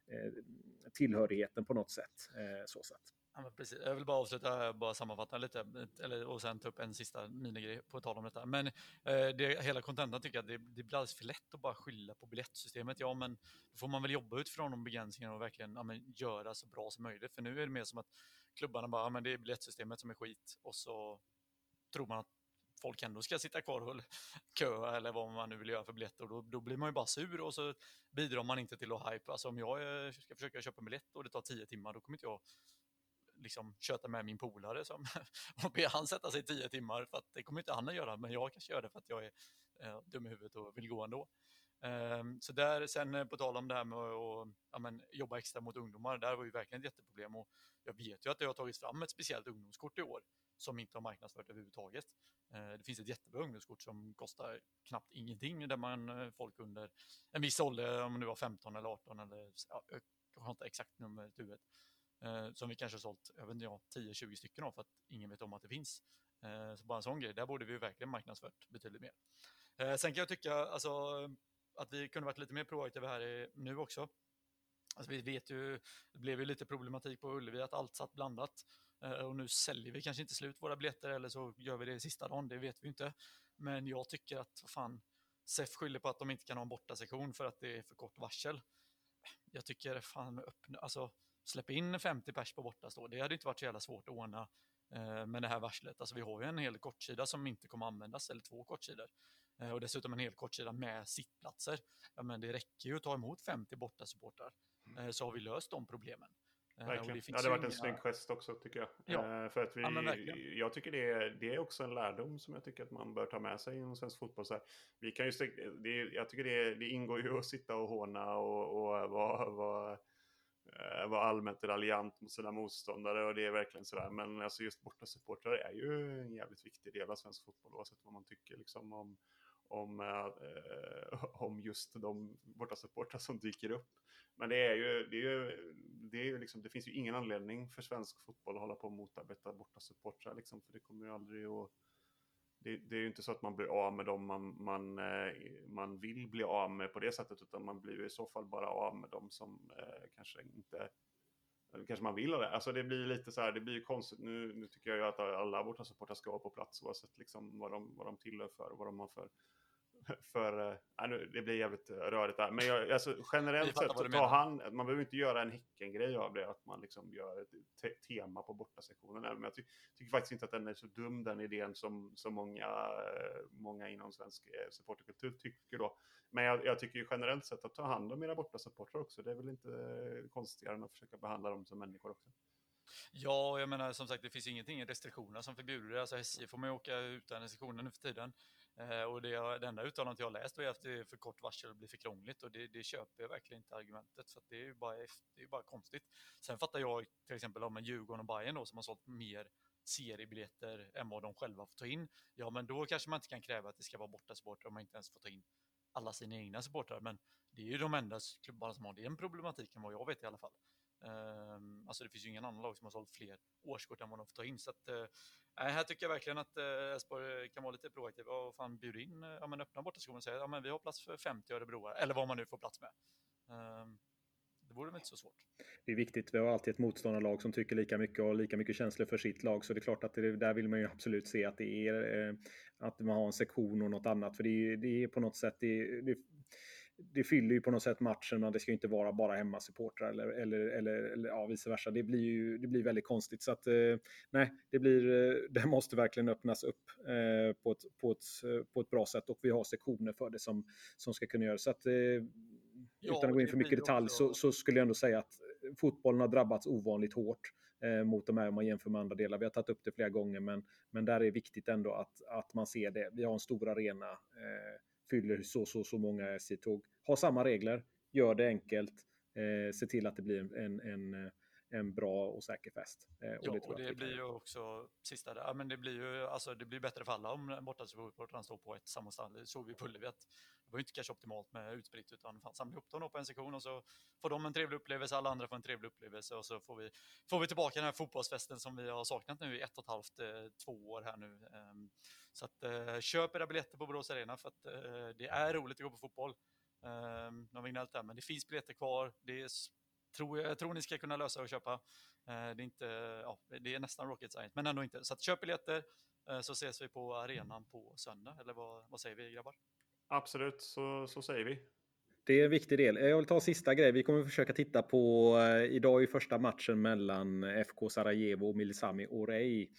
Speaker 4: Eh, tillhörigheten på något sätt. Eh, så sätt.
Speaker 3: Ja, precis. Jag vill bara avsluta, eh, bara sammanfatta lite eller, och sen ta upp en sista minigrej på tal om detta. Men eh, det, hela kontentan tycker jag att det, det blir alldeles för lätt att bara skylla på biljettsystemet. Ja, men då får man väl jobba utifrån de begränsningarna och verkligen ja, men, göra så bra som möjligt. För nu är det mer som att klubbarna bara, ja, men det är biljettsystemet som är skit och så tror man att folk ändå ska sitta kvar och köa eller vad man nu vill göra för biljetter. Och då, då blir man ju bara sur och så bidrar man inte till att hype. Alltså om jag eh, ska försöka köpa en biljett och det tar tio timmar, då kommer inte jag liksom köta med min polare som, och be han sätta sig tio timmar för att det kommer inte han att göra, men jag kanske gör det för att jag är eh, dum i huvudet och vill gå ändå. Um, så där, sen eh, på tal om det här med att ja, men, jobba extra mot ungdomar, där var ju verkligen ett jätteproblem och jag vet ju att det har tagits fram ett speciellt ungdomskort i år som inte har marknadsfört överhuvudtaget. Eh, det finns ett jättebra ungdomskort som kostar knappt ingenting där man eh, folk under en viss ålder, om det var 15 eller 18 eller ja, jag har inte exakt nummer i huvudet, eh, som vi kanske har sålt ja, 10-20 stycken av för att ingen vet om att det finns. Så bara en sån grej, där borde vi verkligen marknadsfört betydligt mer. Sen kan jag tycka alltså, att vi kunde varit lite mer proaktiva här nu också. Alltså, vi vet ju, det blev ju lite problematik på Ullevi att allt satt blandat. Eh, och nu säljer vi kanske inte slut våra biljetter eller så gör vi det sista dagen, det vet vi inte. Men jag tycker att, vad fan, SEF skyller på att de inte kan ha en bortasektion för att det är för kort varsel. Jag tycker fan öppna, alltså släppa in 50 pers på bortastå, det hade inte varit så jävla svårt att ordna eh, med det här varslet. Alltså vi har ju en hel kortsida som inte kommer användas, eller två kortsidor. Eh, och dessutom en hel kortsida med sittplatser. Ja, men det räcker ju att ta emot 50 bortasupportrar mm. eh, så har vi löst de problemen.
Speaker 2: Verkligen. Det, ja, det har varit en snygg gest också tycker jag. Ja. för att vi, ja, jag tycker det är, det är också en lärdom som jag tycker att man bör ta med sig inom svensk fotboll. Så här, vi kan ju, det, jag tycker det, det ingår ju att sitta och håna och, och vara, vara Eh, vara allmänt raljant mot sina motståndare och det är verkligen sådär. Men alltså just bortasupportrar är ju en jävligt viktig del av svensk fotboll oavsett vad man tycker liksom om, om, eh, eh, om just de bortasupportrar som dyker upp. Men det är ju, det är ju, det är ju liksom, det finns ju ingen anledning för svensk fotboll att hålla på och motarbeta bortasupportrar liksom, för det kommer ju aldrig att det, det, är ju inte så att man blir av med dem man, man, eh, man vill bli av med på det sättet, utan man blir ju i så fall bara av med dem som eh, kanske inte kanske man vill ha det. Alltså det blir lite så här, det blir ju konstigt. Nu, nu tycker jag ju att alla bortasupportrar ska vara på plats oavsett liksom vad de, vad de tillhör för och vad de har för för äh, nu, det blir jävligt rörigt där. Men jag, alltså, generellt sett så tar han, man behöver inte göra en Häcken-grej av det, att man liksom gör ett te tema på bortasektionen. Men jag ty tycker faktiskt inte att den är så dum, den idén som, som många, många inom svensk supporterkultur tycker då. Men jag, jag, tycker ju generellt sett att ta hand om era bortasupportrar också, det är väl inte konstigare än att försöka behandla dem som människor också.
Speaker 3: Ja, jag menar som sagt, det finns ingenting i restriktionerna som förbjuder det. Alltså SJ får man ju åka utan restriktioner nu för tiden. Eh, och det, det enda uttalandet jag har läst är att det är för kort varsel och blir för krångligt och det, det köper jag verkligen inte argumentet. Så det är ju bara, det är bara konstigt. Sen fattar jag till exempel om en Djurgården och Bayern då som har sålt mer seriebiljetter än vad de själva får ta in. Ja, men då kanske man inte kan kräva att det ska vara borta supportrar om man inte ens får ta in alla sina egna supportrar. Men det är ju de enda klubbarna som har den problematiken vad jag vet i alla fall. Um, alltså det finns ju ingen annan lag som har sålt fler årskort än vad de får ta in. Så att, uh, här tycker jag verkligen att eh, Elfsborg uh, kan vara lite proaktiva och fan bjuda in, uh, ja men öppna bortaskolan och säga ja men vi har plats för 50 örebroare, eller vad man nu får plats med. Um, det vore väl inte så svårt.
Speaker 4: Det är viktigt. Vi har alltid ett motståndarlag som tycker lika mycket och har lika mycket känslor för sitt lag. Så det är klart att det, där vill man ju absolut se att det är att man har en sektion och något annat. För det är, det är på något sätt, det, det, det fyller ju på något sätt matchen, men det ska inte vara bara hemmasupportrar eller, eller, eller, eller ja, vice versa. Det blir ju det blir väldigt konstigt. Så att eh, nej, det, blir, eh, det måste verkligen öppnas upp eh, på, ett, på, ett, på ett bra sätt och vi har sektioner för det som, som ska kunna göra. Så att, ja, utan att gå in för mycket detalj också... så, så, skulle jag ändå säga att fotbollen har drabbats ovanligt hårt eh, mot de här om man jämför med andra delar. Vi har tagit upp det flera gånger, men, men där är det viktigt ändå att, att man ser det. Vi har en stor arena. Eh, fyller så, så, så många SJ-tåg. Ha samma regler, gör det enkelt, eh, se till att det blir en, en, en bra och säker fest.
Speaker 3: Eh, och ja, det, och det blir ju också sista där, men det blir ju alltså, det blir bättre för alla om bortasupportrarna står på ett samma ställe. Det såg vi på Ullevi att det var inte kanske optimalt med utspritt utan fan, samla upp dem på en sektion och så får de en trevlig upplevelse, alla andra får en trevlig upplevelse och så får vi, får vi tillbaka den här fotbollsfesten som vi har saknat nu i ett och ett halvt, eh, två år här nu. Så att, eh, köp era biljetter på Borås Arena för att eh, det är roligt att gå på fotboll. Eh, de har gnällt där, men det finns biljetter kvar. Det är, tror jag, jag tror ni ska kunna lösa och köpa. Eh, det, är inte, ja, det är nästan rocket science, men ändå inte. Så att, köp biljetter eh, så ses vi på arenan på söndag. Eller vad, vad säger vi grabbar?
Speaker 2: Absolut, så, så säger vi.
Speaker 4: Det är en viktig del. Jag vill ta sista grej. Vi kommer försöka titta på, eh, idag är första matchen mellan FK Sarajevo och Milisami Orei.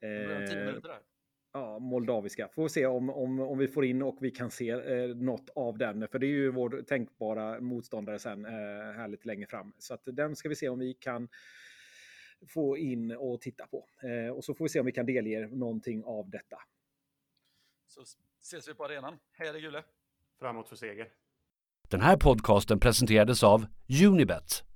Speaker 3: Eh,
Speaker 4: ja, moldaviska. Får se om, om, om vi får in och vi kan se eh, något av den. För det är ju vår tänkbara motståndare sen eh, här lite längre fram. Så att den ska vi se om vi kan få in och titta på. Eh, och så får vi se om vi kan delge någonting av detta.
Speaker 3: Så ses vi på arenan. Hej Gule!
Speaker 2: Framåt för seger!
Speaker 1: Den här podcasten presenterades av Unibet.